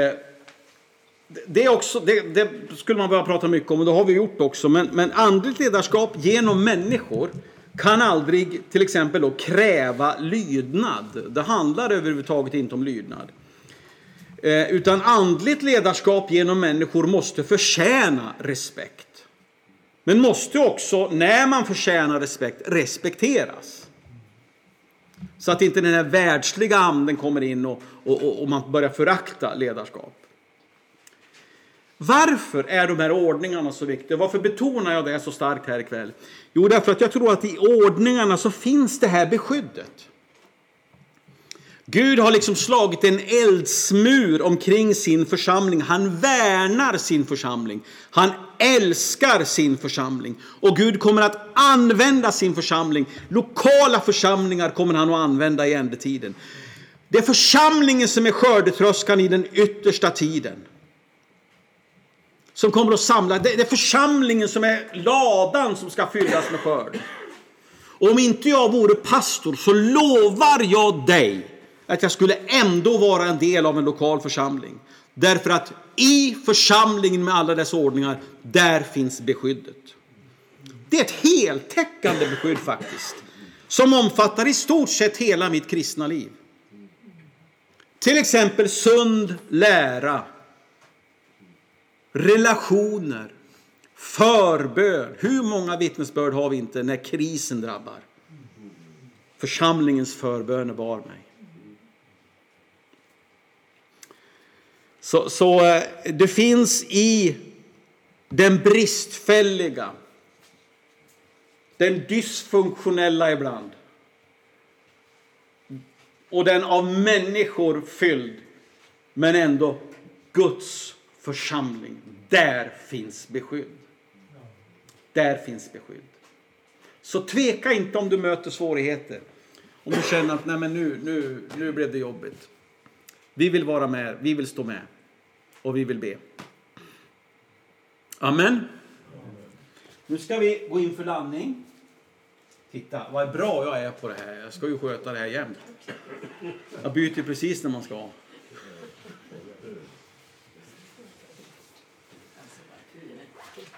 det, är också, det, det, skulle man behöva prata mycket om och det har vi gjort också. Men, men andligt ledarskap genom människor kan aldrig till exempel då kräva lydnad. Det handlar överhuvudtaget inte om lydnad. Eh, utan andligt ledarskap genom människor måste förtjäna respekt. Men måste också, när man förtjänar respekt, respekteras. Så att inte den här världsliga anden kommer in och, och, och man börjar förakta ledarskap. Varför är de här ordningarna så viktiga? Varför betonar jag det så starkt här ikväll? Jo, därför att jag tror att i ordningarna så finns det här beskyddet. Gud har liksom slagit en eldsmur omkring sin församling. Han värnar sin församling. Han älskar sin församling. Och Gud kommer att använda sin församling. Lokala församlingar kommer han att använda i ändetiden. Det är församlingen som är skördetröskan i den yttersta tiden. Som kommer att samla. Det är församlingen som är ladan som ska fyllas med skörd. Och om inte jag vore pastor så lovar jag dig att jag skulle ändå vara en del av en lokal församling. Därför att i församlingen med alla dess ordningar, där finns beskyddet. Det är ett heltäckande beskydd faktiskt. Som omfattar i stort sett hela mitt kristna liv. Till exempel sund lära. Relationer. Förbön. Hur många vittnesbörd har vi inte när krisen drabbar? Församlingens förböner bar mig. Så, så eh, det finns i den bristfälliga, den dysfunktionella ibland och den av människor fylld, men ändå Guds församling. Där finns beskydd. Där finns beskydd. Så tveka inte om du möter svårigheter. Om du känner att Nej, men nu, nu, nu blev det jobbigt. Vi vill vara med, vi vill stå med och vi vill be. Amen. Nu ska vi gå in för landning. Titta vad bra jag är på det här. Jag ska ju sköta det här jämt. Jag byter precis när man ska.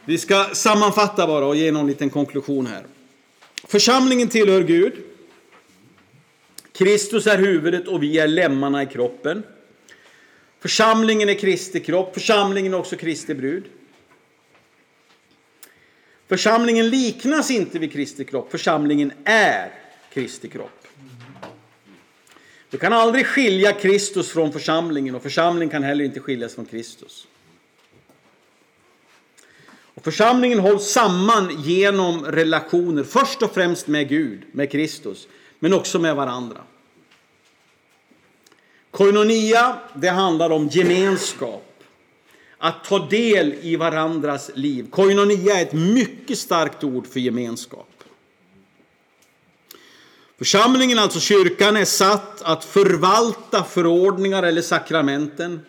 Vi ska sammanfatta bara och ge någon liten konklusion här. Församlingen tillhör Gud. Kristus är huvudet och vi är lemmarna i kroppen. Församlingen är Kristi kropp, församlingen är också Kristi brud. Församlingen liknas inte vid Kristi kropp, församlingen är Kristi kropp. Du kan aldrig skilja Kristus från församlingen och församlingen kan heller inte skiljas från Kristus. Och församlingen hålls samman genom relationer, först och främst med Gud, med Kristus, men också med varandra. Koinonia, det handlar om gemenskap. Att ta del i varandras liv. Koinonia är ett mycket starkt ord för gemenskap. Församlingen, alltså kyrkan, är satt att förvalta förordningar eller sakramenten.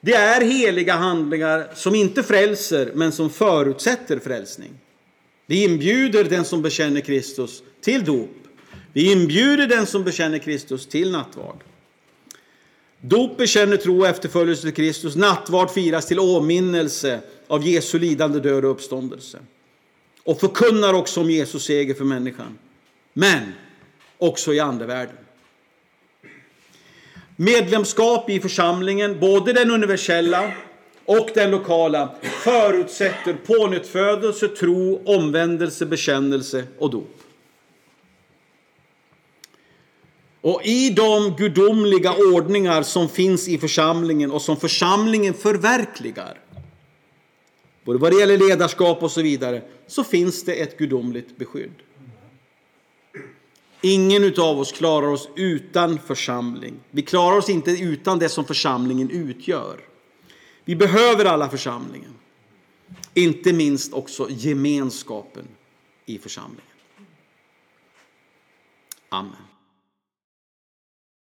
Det är heliga handlingar som inte frälser, men som förutsätter frälsning. Vi inbjuder den som bekänner Kristus till dop. Vi inbjuder den som bekänner Kristus till nattvard. Dop bekänner tro och efterföljelse till Kristus. Nattvard firas till åminnelse av Jesu lidande, död och uppståndelse. Och förkunnar också om Jesus seger för människan. Men också i andevärlden. Medlemskap i församlingen, både den universella och den lokala, förutsätter pånyttfödelse, tro, omvändelse, bekännelse och dop. Och i de gudomliga ordningar som finns i församlingen och som församlingen förverkligar, både vad det gäller ledarskap och så vidare, så finns det ett gudomligt beskydd. Ingen av oss klarar oss utan församling. Vi klarar oss inte utan det som församlingen utgör. Vi behöver alla församlingen. Inte minst också gemenskapen i församlingen. Amen.